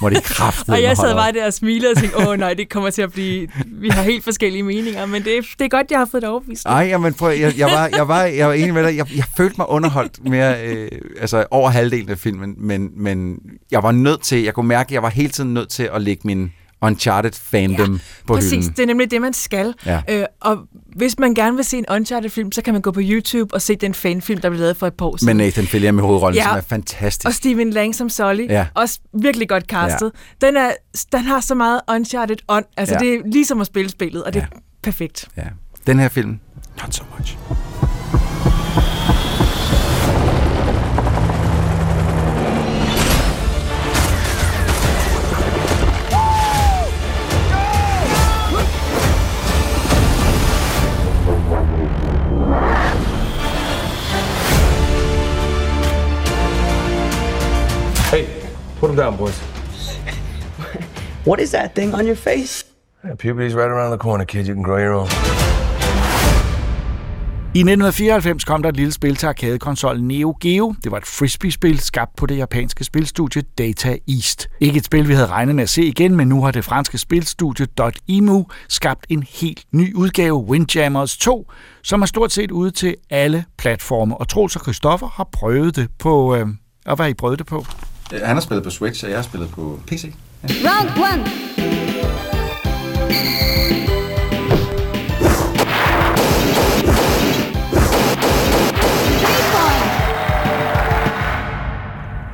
må det kraftedeme Og jeg sad holde op." bare der og smilede og tænkte, åh nej, det kommer til at blive... Vi har helt forskellige meninger, men det, det er godt, jeg har fået det overbevist. Ej, jamen, prøv, jeg, jeg, var, jeg, var, jeg var enig med dig. Jeg, jeg følte mig underholdt mere, øh, altså over halvdelen af filmen, men, men jeg var nødt til, jeg kunne mærke, at jeg var hele tiden nødt til at lægge min Uncharted-fandom ja, på Præcis, hylden. det er nemlig det, man skal. Ja. Øh, og hvis man gerne vil se en Uncharted-film, så kan man gå på YouTube og se den fanfilm, der blev lavet for et par år Med siden. Nathan Fillion med hovedrollen, Ja. som er fantastisk. Og Steven Lang som Sully. Ja. Også virkelig godt castet. Ja. Den, er, den har så meget Uncharted ånd. Altså, Ja. ja. det er ligesom at spille spillet, og det er perfekt. Ja. Den her film, not so much. Put them down, boys. What is that thing on your face? Yeah, puberty's right around the corner, kid. You can grow your own. I 1994 kom der et lille spil til arkadekonsollen Neo Geo. Det var et frisbee-spil skabt på det japanske spilstudie Data East. Ikke et spil, vi havde regnet med at se igen, men nu har det franske spilstudie .emu skabt en helt ny udgave, Windjammers 2, som er stort set ude til alle platforme. Og Troels og Christoffer har prøvet det på... Øh, og hvad har I prøvet det på? Han har spillet på Switch, og jeg har spillet på PC. Round one.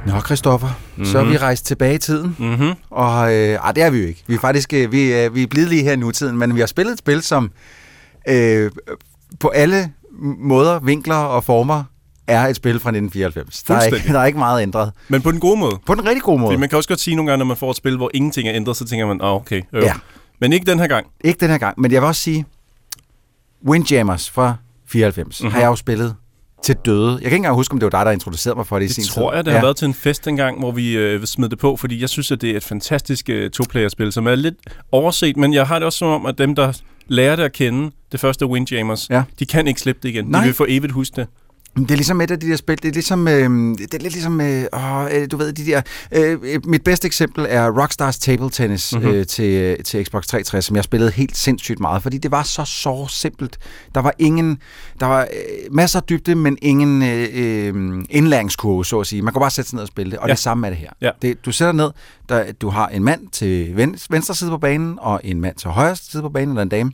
Nå, Christoffer, mm-hmm. så er vi rejst tilbage i tiden. Mm-hmm. Og øh, ej, det er vi jo ikke. Vi er faktisk øh, vi, øh, vi er blevet lige her i nutiden, men vi har spillet et spil, som øh, på alle måder, vinkler og former er et spil fra 1994. Der er, ikke, der er ikke meget ændret. Men på den gode måde. På den rigtig gode måde. Fordi man kan også godt sige nogle gange, når man får et spil, hvor ingenting er ændret, så tænker man, åh, oh, okay. Øh. Ja. Men ikke den her gang. Ikke den her gang, men jeg vil også sige, Windjammers fra 94 mm-hmm. har jeg jo spillet til døde. Jeg kan ikke engang huske, om det var dig, der introducerede mig for det, i Det sin tror tid. jeg, det har været til en fest engang, hvor vi øh, smed det på, fordi jeg synes, at det er et fantastisk øh, to-player-spil, som er lidt overset, men jeg har det også som om, at dem, der lærer det at kende, det første Windjammers, Ja. de kan ikke slippe det igen. Nej. De vil for evigt huske det. Det er ligesom et af de der spil, det er ligesom, øh, det er lidt ligesom, øh, åh, øh, du ved, de der, øh, øh, mit bedste eksempel er Rockstars Table Tennis Mhm. mm-hmm. øh, til, til Xbox 360, som jeg spillede helt sindssygt meget, fordi det var så så simpelt. Der var ingen, der var øh, masser af dybde, men ingen øh, øh, indlæringskurve, så at sige. Man kan bare sætte sig ned og spille det, og Ja. det samme er det her. Ja. Det, du sætter ned, der, du har en mand til ven, venstre side på banen, og en mand til højre side på banen, eller en dame,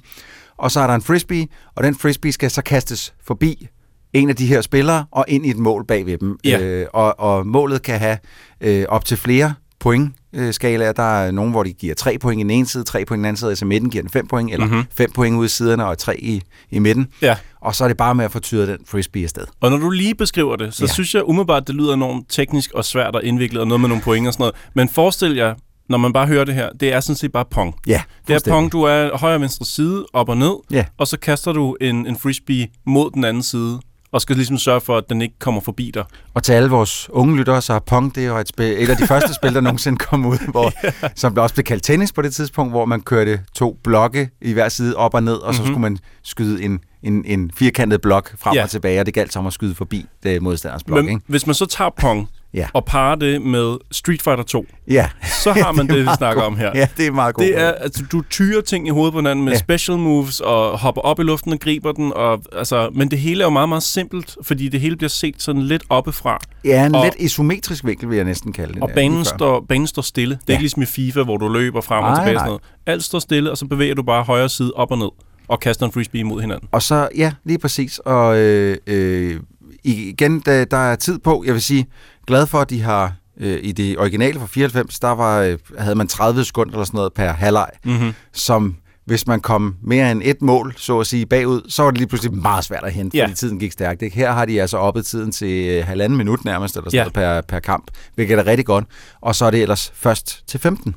og så er der en frisbee, og den frisbee skal så kastes forbi en af de her spillere og ind i et mål bag ved dem. Ja. Øh, og, og målet kan have øh, op til flere point øh, skalaer. Der er nogen, hvor de giver 3 point i den ene side, 3 point i den anden side, altså midten giver den 5 point, eller Mhm. 5 point ude i siderne og 3 i, i midten. Ja. Og så er det bare med at få tyret den frisbee afsted. Og når du lige beskriver det, så Ja. synes jeg umiddelbart, det lyder enormt teknisk og svært og indviklet, og noget med nogle point og sådan noget. Men forestil jer, når man bare hører det her, det er sådan set bare pong. Ja, Det er pong, du er højre og venstre side, op og ned, Ja. og så kaster du en, en frisbee mod den anden side, og skal ligesom sørge for, at den ikke kommer forbi dig. Og til alle vores unge lyttere, så er Pong det er jo et, spil, et af de første spil, der nogensinde kom ud, hvor, som blev også blev kaldt tennis på det tidspunkt, hvor man kørte to blokke i hver side op og ned, og så Mhm. skulle man skyde en, en, en firkantet blok frem Ja. og tilbage, og det galt som at skyde forbi det modstanders blok. Men ikke? hvis man så tager pong Ja. og parer det med Street Fighter 2, Ja. så har man Det det, vi snakker god. om her. Ja, det er meget god. Det er, altså, du tyrer ting i hovedet på hinanden med Ja. special moves og hopper op i luften og griber den. Og, altså, men det hele er jo meget, meget simpelt, fordi det hele bliver set sådan lidt oppefra. Ja, en og, lidt isometrisk vinkel, vil jeg næsten kalde det. Og der, banen står, banen står stille. Det er Ja. ikke ligesom i FIFA, hvor du løber frem og Nej, tilbage. nej. Sådan noget. Alt står stille, og så bevæger du bare højre side op og ned og kaster en frisbee mod hinanden. Og så, ja, lige præcis. Og øh, øh, igen, der, der er tid på. Jeg vil sige, glad for, at de har øh, i det originale fra 94, der var, øh, havde man 30 sekunder eller sådan noget per halvleg, Mhm. som hvis man kom mere end et mål, så at sige, bagud, så var det lige pludselig meget svært at hente, Ja. fordi tiden gik stærkt. Ikke? Her har de altså oppet tiden til øh, halvanden minut nærmest, eller sådan Ja. noget per, per kamp, hvilket er rigtig godt. Og så er det ellers først til 15.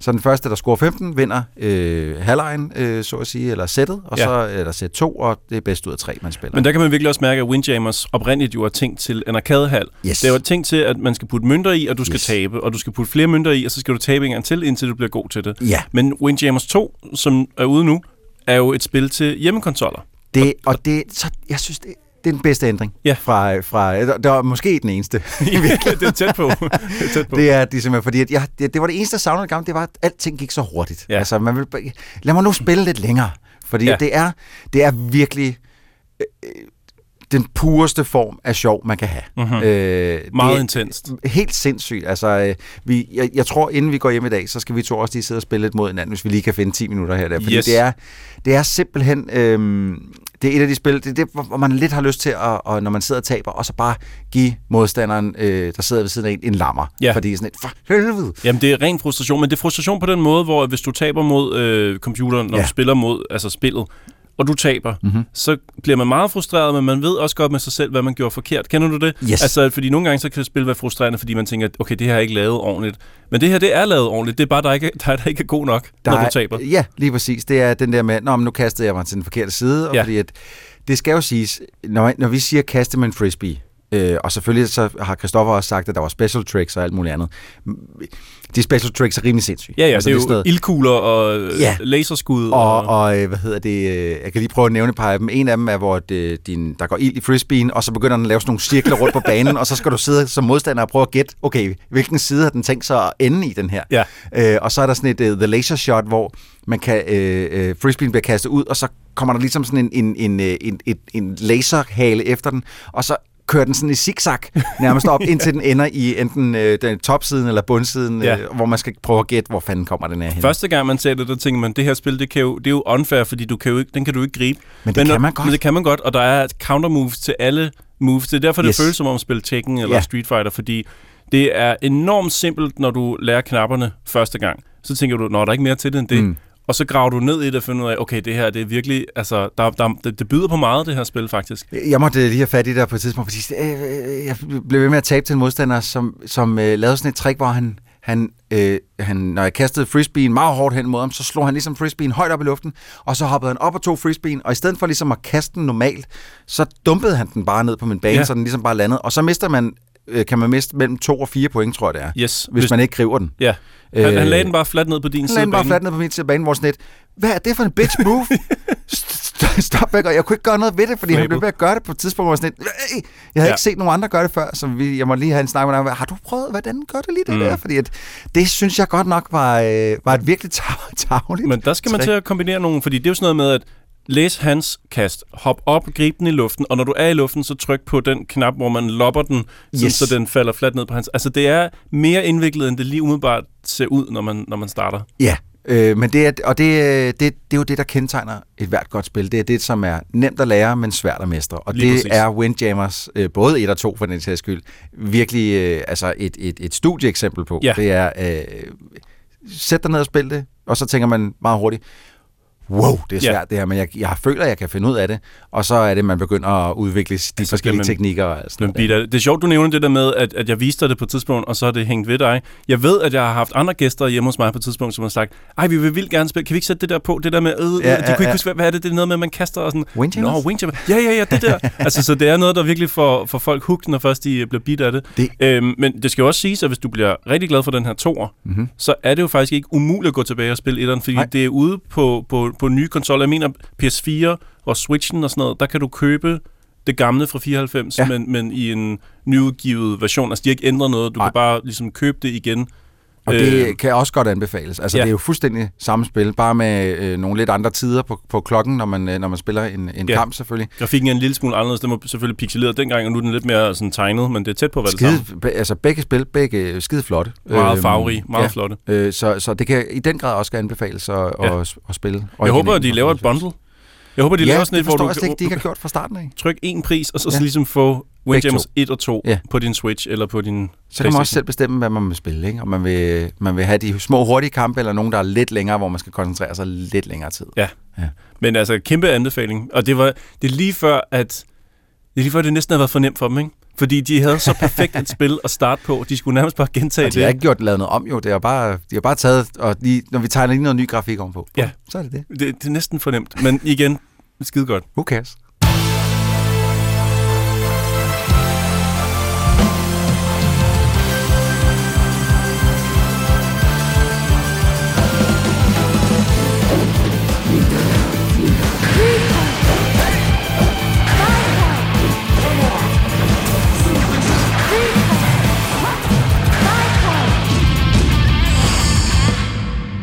Så den første, der scorer 15, vinder øh, halvlejen, øh, så at sige, eller sættet, og Ja. så er der sæt 2, og det er bedst ud af tre, man spiller. Men der kan man virkelig også mærke, at Windjammers oprindeligt jo er tænkt til en arkadehal. Yes. Det var tænkt til, at man skal putte mønter i, og du skal Yes. tabe. Og du skal putte flere mønter i, og så skal du tabe en gang til, indtil du bliver god til det. Ja. Men Windjammers 2, som er ude nu, er jo et spil til hjemmekonsoller. Det, og det, så, jeg synes, det, det er den bedste ændring. Ja. Fra, fra, der var måske den eneste. det er tæt på. Det er tæt på. Det er de simpelthen, fordi at jeg, det, det var det eneste, jeg savnede gammel, det var, at alting gik så hurtigt. Ja. Altså, man vil, lad mig nu spille lidt længere, fordi Ja. ja. det, er, det er virkelig øh, øh, den pureste form af sjov, man kan have. Mhm. Øh, Meget intenst. Helt sindssygt. Altså, øh, vi, jeg, jeg tror, inden vi går hjem i dag, så skal vi to også lige sidde og spille lidt mod hinanden, hvis vi lige kan finde 10 minutter her. Der, fordi Yes. det, er, det er simpelthen... Øh, det er et af de spil, det er det, hvor man lidt har lyst til, at, og når man sidder og taber, og så bare give modstanderen, øh, der sidder ved siden af en, en lammer. Ja. Fordi det er sådan et, for helvede. Jamen, det er ren frustration, men det er frustration på den måde, hvor hvis du taber mod øh, computeren, når Ja. du spiller mod altså spillet, og du taber, Mhm. så bliver man meget frustreret, men man ved også godt med sig selv, hvad man gjorde forkert. Kender du det? Yes. Altså, fordi nogle gange så kan spil være frustrerende, fordi man tænker, okay, det her er ikke lavet ordentligt. Men det her, det er lavet ordentligt. Det er bare, der ikke, der, der ikke er god nok, Der når du taber. Ja, lige præcis. Det er den der med, Nå, men nu kastede jeg mig til den forkerte side, og ja. fordi at, det skal jo siges, når, når vi siger kaste med en frisbee, øh, og selvfølgelig så har Christoffer også sagt, at der var special tricks og alt muligt andet. De special tricks er rimelig sindssyge. Ja, ja, Altså, det er jo noget- ildkugler og ja. Ja. laserskud. Og, og øh, hvad hedder det, øh, jeg kan lige prøve at nævne et par af dem. En af dem er, hvor det, din, der går ild i frisbeen, og så begynder den at lave sådan nogle cirkler rundt på banen, og så skal du sidde som modstander og prøve at gætte, okay, hvilken side har den tænkt sig at ende i den her? Ja. Øh, og så er der sådan et uh, The Laser Shot, hvor man kan, øh, øh, frisbeen bliver kastet ud, og så kommer der ligesom sådan en, en, en, øh, en, en, en laserhale efter den, og så kører den sådan i zigzag nærmest op, indtil den ender i enten øh, den topsiden eller bundsiden, Ja. øh, hvor man skal prøve at gætte, hvor fanden kommer den her hen. Første gang man ser det, der tænker man, det her spil, det, kan jo, det er jo unfair, fordi du kan jo ikke, den kan du ikke gribe. Men det kan når- man godt. Men det kan man godt, og der er counter moves til alle moves. Det er derfor, det Yes. føles som om at spille Tekken eller Ja. Street Fighter, fordi det er enormt simpelt, når du lærer knapperne første gang. Så tænker du, nå, der er ikke mere til det end det. Mm. Og så graver du ned i det og finder ud af, okay, det her, det er virkelig, altså, der, der, det, det byder på meget, det her spil, faktisk. Jeg måtte lige have fat i det der på et tidspunkt, fordi øh, øh, jeg blev ved med at tabe til en modstander, som, som øh, lavede sådan et trick, hvor han, han, øh, han, når jeg kastede frisbeen meget hårdt hen mod ham, så slog han ligesom frisbeen højt op i luften, og så hoppede han op og tog frisbeen, og i stedet for ligesom at kaste den normalt, så dumpede han den bare ned på min bane, ja. så den ligesom bare landede, og så mister man, øh, kan man miste mellem to og fire point, tror jeg det er, Yes. hvis, hvis man ikke griber den. Ja. Han, han Øh, lagde den bare fladt ned på din Han side lagde af den bare fladt ned på min side af banen, hvor sådan et, hvad er det for en bitch move? St- Stop og jeg kunne ikke gøre noget ved det, fordi han blev ved at gøre det på et tidspunkt, hvor jeg sådan "Ej!" jeg havde Ja. ikke set nogen andre gøre det før, så vi, jeg må lige have en snak med ham. Har du prøvet, hvordan gør det lige det Mm. der? Fordi at, det synes jeg godt nok var, øh, var et virkelig tav- tavligt. Men der skal man til at kombinere nogle, fordi det er jo sådan noget med, at læs hans kast, hop op, grib den i luften, og når du er i luften, så tryk på den knap, hvor man lopper den, yes. Så den falder fladt ned på hans. Altså det er mere indviklet, end det lige umiddelbart ser ud, når man, når man starter. Ja, øh, men det er, og det, øh, det, det er jo det, der kendetegner et hvert godt spil. Det er det, som er nemt at lære, men svært at mestre. Og Lige det præcis. er Windjammers, øh, både et og to for den sags skyld, virkelig øh, altså et, et, et studieeksempel på. Ja. Det er, øh, sæt dig ned og spil det, og så tænker man meget hurtigt, wow, det er Ja. svært det her, men jeg, jeg føler, at jeg kan finde ud af det. Og så er det, man begynder at udvikle de forskellige man- teknikker. Og sådan noget. Peter, det er sjovt, du nævner det der med, at, at jeg viste dig det på et tidspunkt, og så er det hængt ved dig. Jeg ved, at jeg har haft andre gæster hjemme hos mig på et tidspunkt, som har sagt, ej, vi vil vildt gerne spille, kan vi ikke sætte det der på? Det der med, øh, ja, Ja, de kunne ja, ikke ja. huske, hvad, er det, det er noget med, at man kaster og sådan. Windjammers? Nå, Windjammers. Ja, ja, ja, det der. altså, så det er noget, der virkelig får, får folk hooked, når først de bliver bidt af det. Det- Øhm, men det skal jo også siges, at hvis du bliver rigtig glad for den her toer, Mhm. så er det jo faktisk ikke umuligt at gå tilbage og spille etteren, fordi Nej. det er ude på, på, på nye konsoller. Jeg mener, PS4 og Switchen og sådan noget, der kan du købe det gamle fra 94, ja. Men, men i en nyudgivet version. Altså, de har ikke ændret noget. Du Nej. kan bare ligesom købe det igen. Og Øh, det kan også godt anbefales. Altså, ja. ja. det er jo fuldstændig samme spil, bare med øh, nogle lidt andre tider på, på klokken, når man, øh, når man spiller en, en Ja. ja. kamp selvfølgelig. Grafikken er en lille smule anderledes. Den var selvfølgelig pixeleret dengang, og nu er den lidt mere sådan tegnet, men det er tæt på, hvad det Skide, samme. be, altså begge spil, begge skide flotte. Meget farverige, meget flotte. Øh, så, så det kan i den grad også anbefales at, Ja. ja. at, at spille. Jeg håber, at de laver et bundle. Jeg håber, de Ja, laver sådan et, hvor du jeg slet ikke, de ikke har gjort fra starten af. Tryk en pris, og så Ja. ja. ligesom få Windjammers to. 1 og 2 Ja. på din Switch eller på din Så kan man også selv bestemme, hvad man vil spille. Ikke? Om man vil, man vil have de små, hurtige kampe, eller nogen, der er lidt længere, hvor man skal koncentrere sig lidt længere tid. Ja. Ja. Men altså, kæmpe anbefaling. Og det var det lige før, at det lige før, det næsten havde været for nemt for dem, ikke? Fordi de havde så perfekt et spil at starte på. De skulle nærmest bare gentage Og de det. har ikke gjort lavet noget om, jo. Det er bare, de har bare taget, og lige, når vi tegner lige noget ny grafik ovenpå, Ja. så er det det. det. Det er næsten for nemt. Men igen, skide godt. Who cares?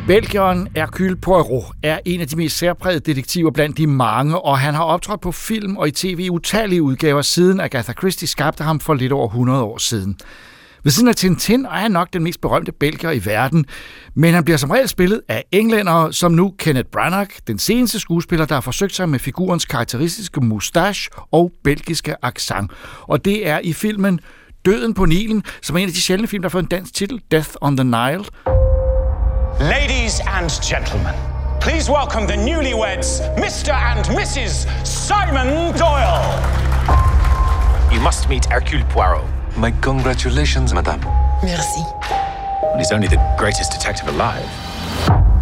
Belgieren Hercule Poirot er en af de mest særprægede detektiver blandt de mange, og han har optrådt på film og i tv i utallige udgaver siden Agatha Christie skabte ham for lidt over 100 år siden. Ved siden af Tintin er han nok den mest berømte belgier i verden, men han bliver som regel spillet af englændere, som nu Kenneth Branagh, den seneste skuespiller, der har forsøgt sig med figurens karakteristiske mustache og belgiske accent. Og det er i filmen Døden på Nilen, som er en af de sjældne film, der har fået en dansk titel, Death on the Nile. Ladies and gentlemen, please welcome the newlyweds, Mr. and Mrs. Simon Doyle. You must meet Hercule Poirot. My congratulations, madame. Merci. He's only the greatest detective alive.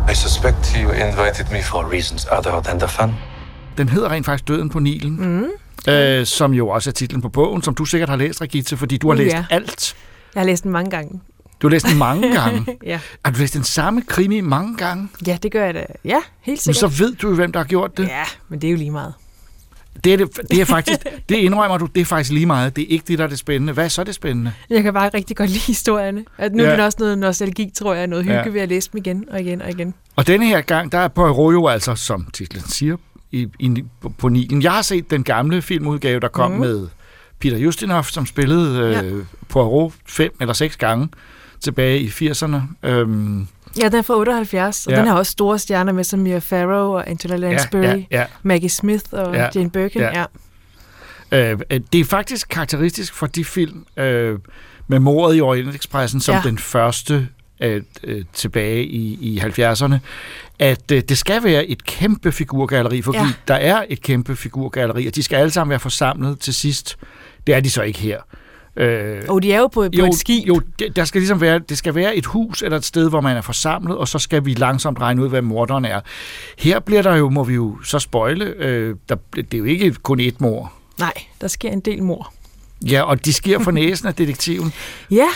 I suspect you invited me for reasons other than the fun. Den hedder rent faktisk Døden på Nilen, mm. øh, som jo også er titlen på bogen, som du sikkert har læst, Regitze, fordi du har Uh, læst ja. alt. Jeg har læst den mange gange. Du har læst den mange gange. ja. Har du læst den samme krimi mange gange? ja, det gør jeg da. Ja, helt Men sikkert. så ved du jo, hvem der har gjort det. Ja, men det er jo lige meget. Det er, det, det er faktisk, det indrømmer du, det er faktisk lige meget. Det er ikke det, der er det spændende. Hvad er så det spændende? Jeg kan bare rigtig godt lide historierne. At nu Ja. er det også noget nostalgi, tror jeg, noget hygge Ja. ved at læse dem igen og igen og igen. Og denne her gang, der er Poirot jo altså, som titlen siger, i, i, på, Nilen. Jeg har set den gamle filmudgave, der kom mm. med Peter Justinov, som spillede øh, Ja. Poirot fem eller seks gange tilbage i 80'erne. Øhm, Ja, den er fra 78, og Ja. den har også store stjerner med, som Mia Farrow og Angela Lansbury, ja, ja. Maggie Smith og Ja, Jane Birkin. ja. Ja. Øh, øh, det er faktisk karakteristisk for de film øh, med mordet i Orientexpressen som Ja. ja. den første øh, øh, tilbage i, i 70'erne, at øh, det skal være et kæmpe figurgalleri, fordi Ja. ja. der er et kæmpe figurgalleri, og de skal alle sammen være forsamlet til sidst. Det er de så ikke her. Øh, Og de er jo på, på jo, et skib. Jo, der skal ligesom være, det skal være et hus eller et sted, hvor man er forsamlet, og så skal vi langsomt regne ud, hvad morderen er. Her bliver der jo, må vi jo så spøjle, øh, der, det er jo ikke kun ét mor. Nej, der sker en del mor. Ja, og de sker for næsen af detektiven. Ja,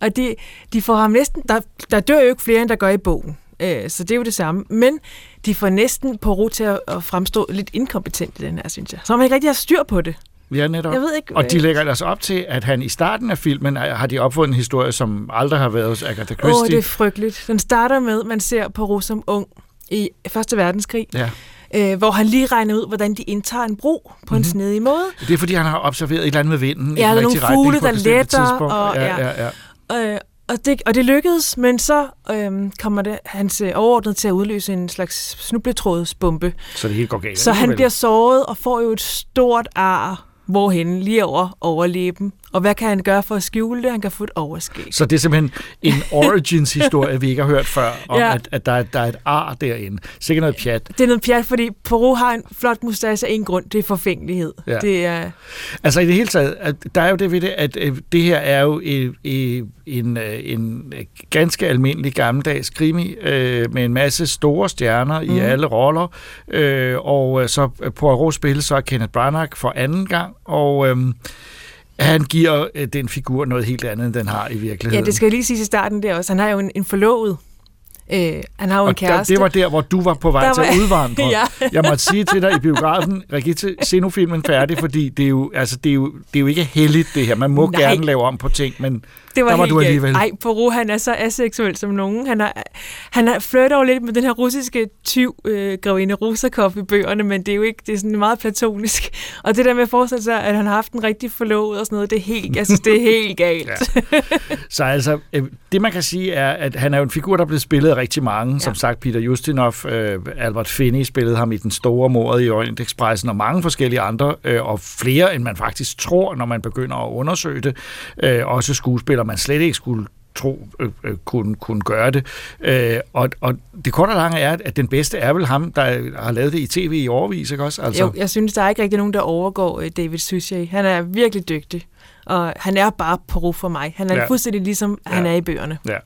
og de, de får ham næsten... Der, der dør jo ikke flere, end der gør i bogen. Øh, så det er jo det samme. Men de får næsten på ro til at, at fremstå lidt inkompetent i den her, synes jeg. Så man ikke rigtig har styr på det. Ja, netop. Jeg ved ikke, og de hvad- lægger altså op til, at han i starten af filmen er- har de opfundet en historie, som aldrig har været hos Agatha Åh, Christie. det er frygteligt. Den starter med, at man ser Poirot som ung i Første Verdenskrig, Ja. øh, hvor han lige regner ud, hvordan de indtager en bro på mm-hmm. en snedig måde. Det er, fordi han har observeret et eller andet med vinden. i Ja, der er nogle fugle, der letter, og, ja, ja. ja, ja. Øh, og, det, og det lykkedes, men så øhm, kommer det hans øh, overordnede til at udløse en slags snubletrådsbombe. Så det hele går galt. Så han bliver såret og får jo et stort ar, hvorhen lige over overlæben. Og hvad kan han gøre for at skjule det? Han kan få et overskæg. Så det er simpelthen en origins-historie, vi ikke har hørt før, om Ja. at, at der, er, der er et ar derinde. Sikkert noget pjat. Det er noget pjat, fordi Poirot har en flot mustache af en grund. Det er forfængelighed. Ja. Det er... Altså i det hele taget, at der er jo det ved det, at øh, det her er jo øh, en, øh, en ganske almindelig gammeldags krimi øh, med en masse store stjerner mm. i alle roller, øh, og øh, så Poirot spilles så Kenneth Branagh for anden gang, og øh, han giver øh, den figur noget helt andet, end den har i virkeligheden. Ja, det skal jeg lige sige i starten der også. Han har jo en, en forlovet. Øh, han har jo en og der, kæreste. det var der, hvor du var på vej Der til at udvandre. Ja. Jeg måtte sige til dig i biografen, Rigitte, se nu filmen færdig, fordi det er jo, altså, det er jo, det er jo ikke heldigt det her. Man må Nej. gerne lave om på ting, men Det var der var helt du alligevel. Ej, Poirot, han er så aseksuel som nogen. Han, er, han er flirter jo lidt med den her russiske tyv, øh, grevinde Rusakov i bøgerne, men det er jo ikke, det er sådan meget platonisk. Og det der med at forestille sig, at han har haft en rigtig forlovet og sådan noget, det er helt, synes, det er helt galt. Ja. Så altså, øh, det man kan sige er, at han er jo en figur, der er blevet spillet af rigtig mange. Ja. Som sagt, Peter Justinov, øh, Albert Finney spillede ham i Den Store Mordet i Orientekspressen, og mange forskellige andre, øh, og flere end man faktisk tror, når man begynder at undersøge det. Øh, også skuespillere, man slet ikke skulle tro øh, øh, kunne, kunne gøre det. Øh, og, og det korte og lange er, at den bedste er vel ham, der har lavet det i tv i overvis, ikke også? Altså... Jo, jeg synes, der er ikke rigtig nogen, der overgår øh, David Suchet. Han er virkelig dygtig og han er bare Poirot for mig. Han er ja. fuldstændig ligesom ja. han er i bøgerne. Ja.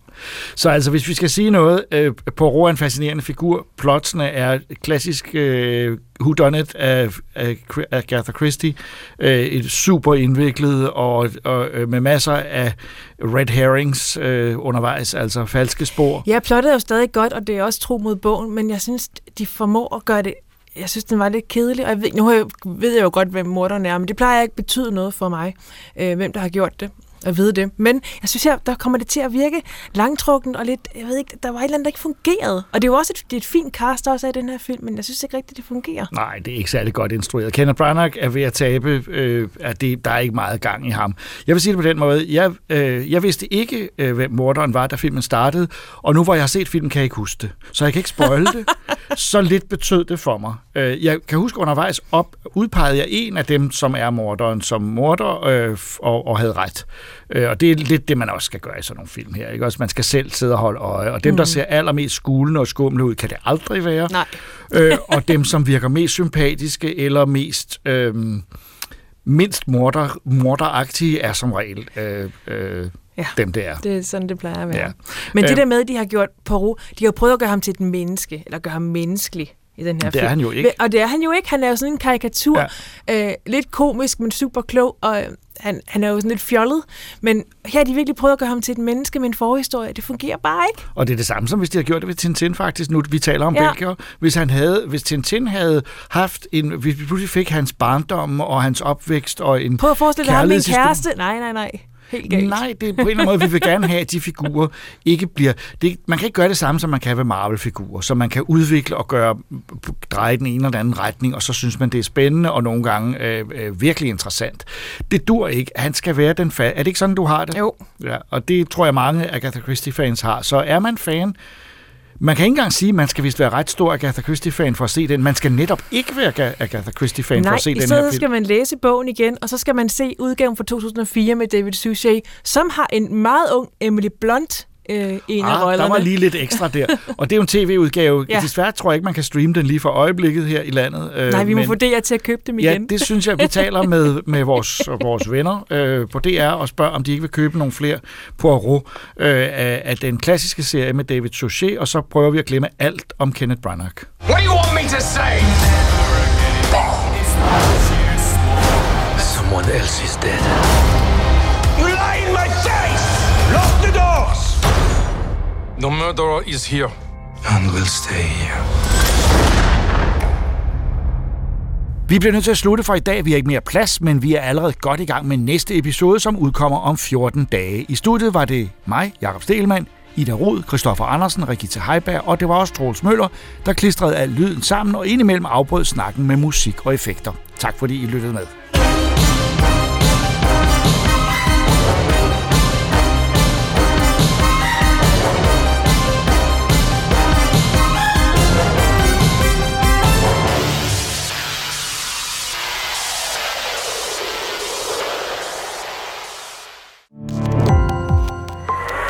Så altså, hvis vi skal sige noget, øh, Poirot er en fascinerende figur. Plotsene er klassisk øh, whodunit af, af Agatha Christie. Øh, et super indviklet og, og øh, med masser af red herrings øh, undervejs, altså falske spor. Ja, plottet er jo stadig godt, og det er også tro mod bogen, men jeg synes, de formår at gøre det jeg synes, den var lidt kedelig, og jeg ved, nu jeg, ved jeg jo godt, hvem morderen er, men det plejer ikke at betyde noget for mig, øh, hvem der har gjort det at vide det. Men jeg synes, her, der kommer det til at virke langtrukken og lidt, jeg ved ikke, der var et eller andet, der ikke fungerede. Og det er jo også et, det er et fint cast også af den her film, men jeg synes ikke rigtigt, det fungerer. Nej, det er ikke særlig godt instrueret. Kenneth Branagh er ved at tabe, øh, at det, der er ikke meget gang i ham. Jeg vil sige det på den måde, jeg, øh, jeg vidste ikke, øh, hvem morderen var, da filmen startede, og nu hvor jeg har set filmen, kan jeg ikke huske det. Så jeg kan ikke spoile det. Så lidt betød det for mig. Øh, jeg kan huske undervejs op, udpegede jeg en af dem, som er morderen, som morder øh, og, og havde ret. Øh, og det er lidt det, man også skal gøre i sådan nogle film her. Ikke? Også man skal selv sidde og holde øje. Og dem, mm. der ser allermest skulende og skumle ud, kan det aldrig være. Nej. øh, og dem, som virker mest sympatiske eller mest... Øh, mindst morder, morderagtige er som regel øh, øh, ja, dem, det er. det er sådan, det plejer at være. Ja. Men det øh, der med, de har gjort Poirot, de har prøvet at gøre ham til et menneske, eller gøre ham menneskelig i den her det film. er han jo ikke. Og det er han jo ikke. Han er jo sådan en karikatur. Ja. Øh, lidt komisk, men super klog, og han, han er jo sådan lidt fjollet. Men her har de virkelig prøvet at gøre ham til et menneske med en forhistorie. Det fungerer bare ikke. Og det er det samme, som hvis de har gjort det ved Tintin faktisk. Nu vi taler om ja. Belgier. Hvis, han havde, hvis Tintin havde haft en... Hvis vi pludselig fik hans barndom og hans opvækst og en Prøv at forestille dig ham med en kæreste. Nej, nej, nej helt galt. Nej, det er på en eller anden måde, vi vil gerne have, at de figurer ikke bliver... Det, man kan ikke gøre det samme, som man kan ved Marvel-figurer, så man kan udvikle og gøre, dreje den ene eller anden retning, og så synes man, det er spændende og nogle gange øh, øh, virkelig interessant. Det dur ikke. Han skal være den fan. Er det ikke sådan, du har det? Jo. Ja, og det tror jeg, mange Agatha Christie-fans har. Så er man fan, man kan ikke engang sige, at man skal vist være ret stor Agatha Christie-fan for at se den. Man skal netop ikke være Agatha Christie-fan for at se den her film. Nej, i skal man læse bogen igen, og så skal man se udgaven fra 2004 med David Suchet, som har en meget ung Emily Blunt øh, en ah, af rollerne. Der var lige lidt ekstra der. Og det er jo en tv-udgave. ja. Desværre tror jeg ikke, man kan streame den lige for øjeblikket her i landet. Øh, Nej, vi må men, få DR til at købe dem igen. Ja, det synes jeg, vi taler med, med vores, vores venner øh, på DR og spørger, om de ikke vil købe nogle flere Poirot øh, af, af den klassiske serie med David Suchet, og så prøver vi at glemme alt om Kenneth Branagh. What do you want me to say? Someone else is dead. The murderer is here. And will stay here. Vi bliver nødt til at slutte for i dag. Vi har ikke mere plads, men vi er allerede godt i gang med næste episode, som udkommer om 14 dage. I studiet var det mig, Jakob Stelmann, Ida Rod, Christoffer Andersen, Rigitte Heiberg, og det var også Troels Møller, der klistrede al lyden sammen og indimellem afbrød snakken med musik og effekter. Tak fordi I lyttede med.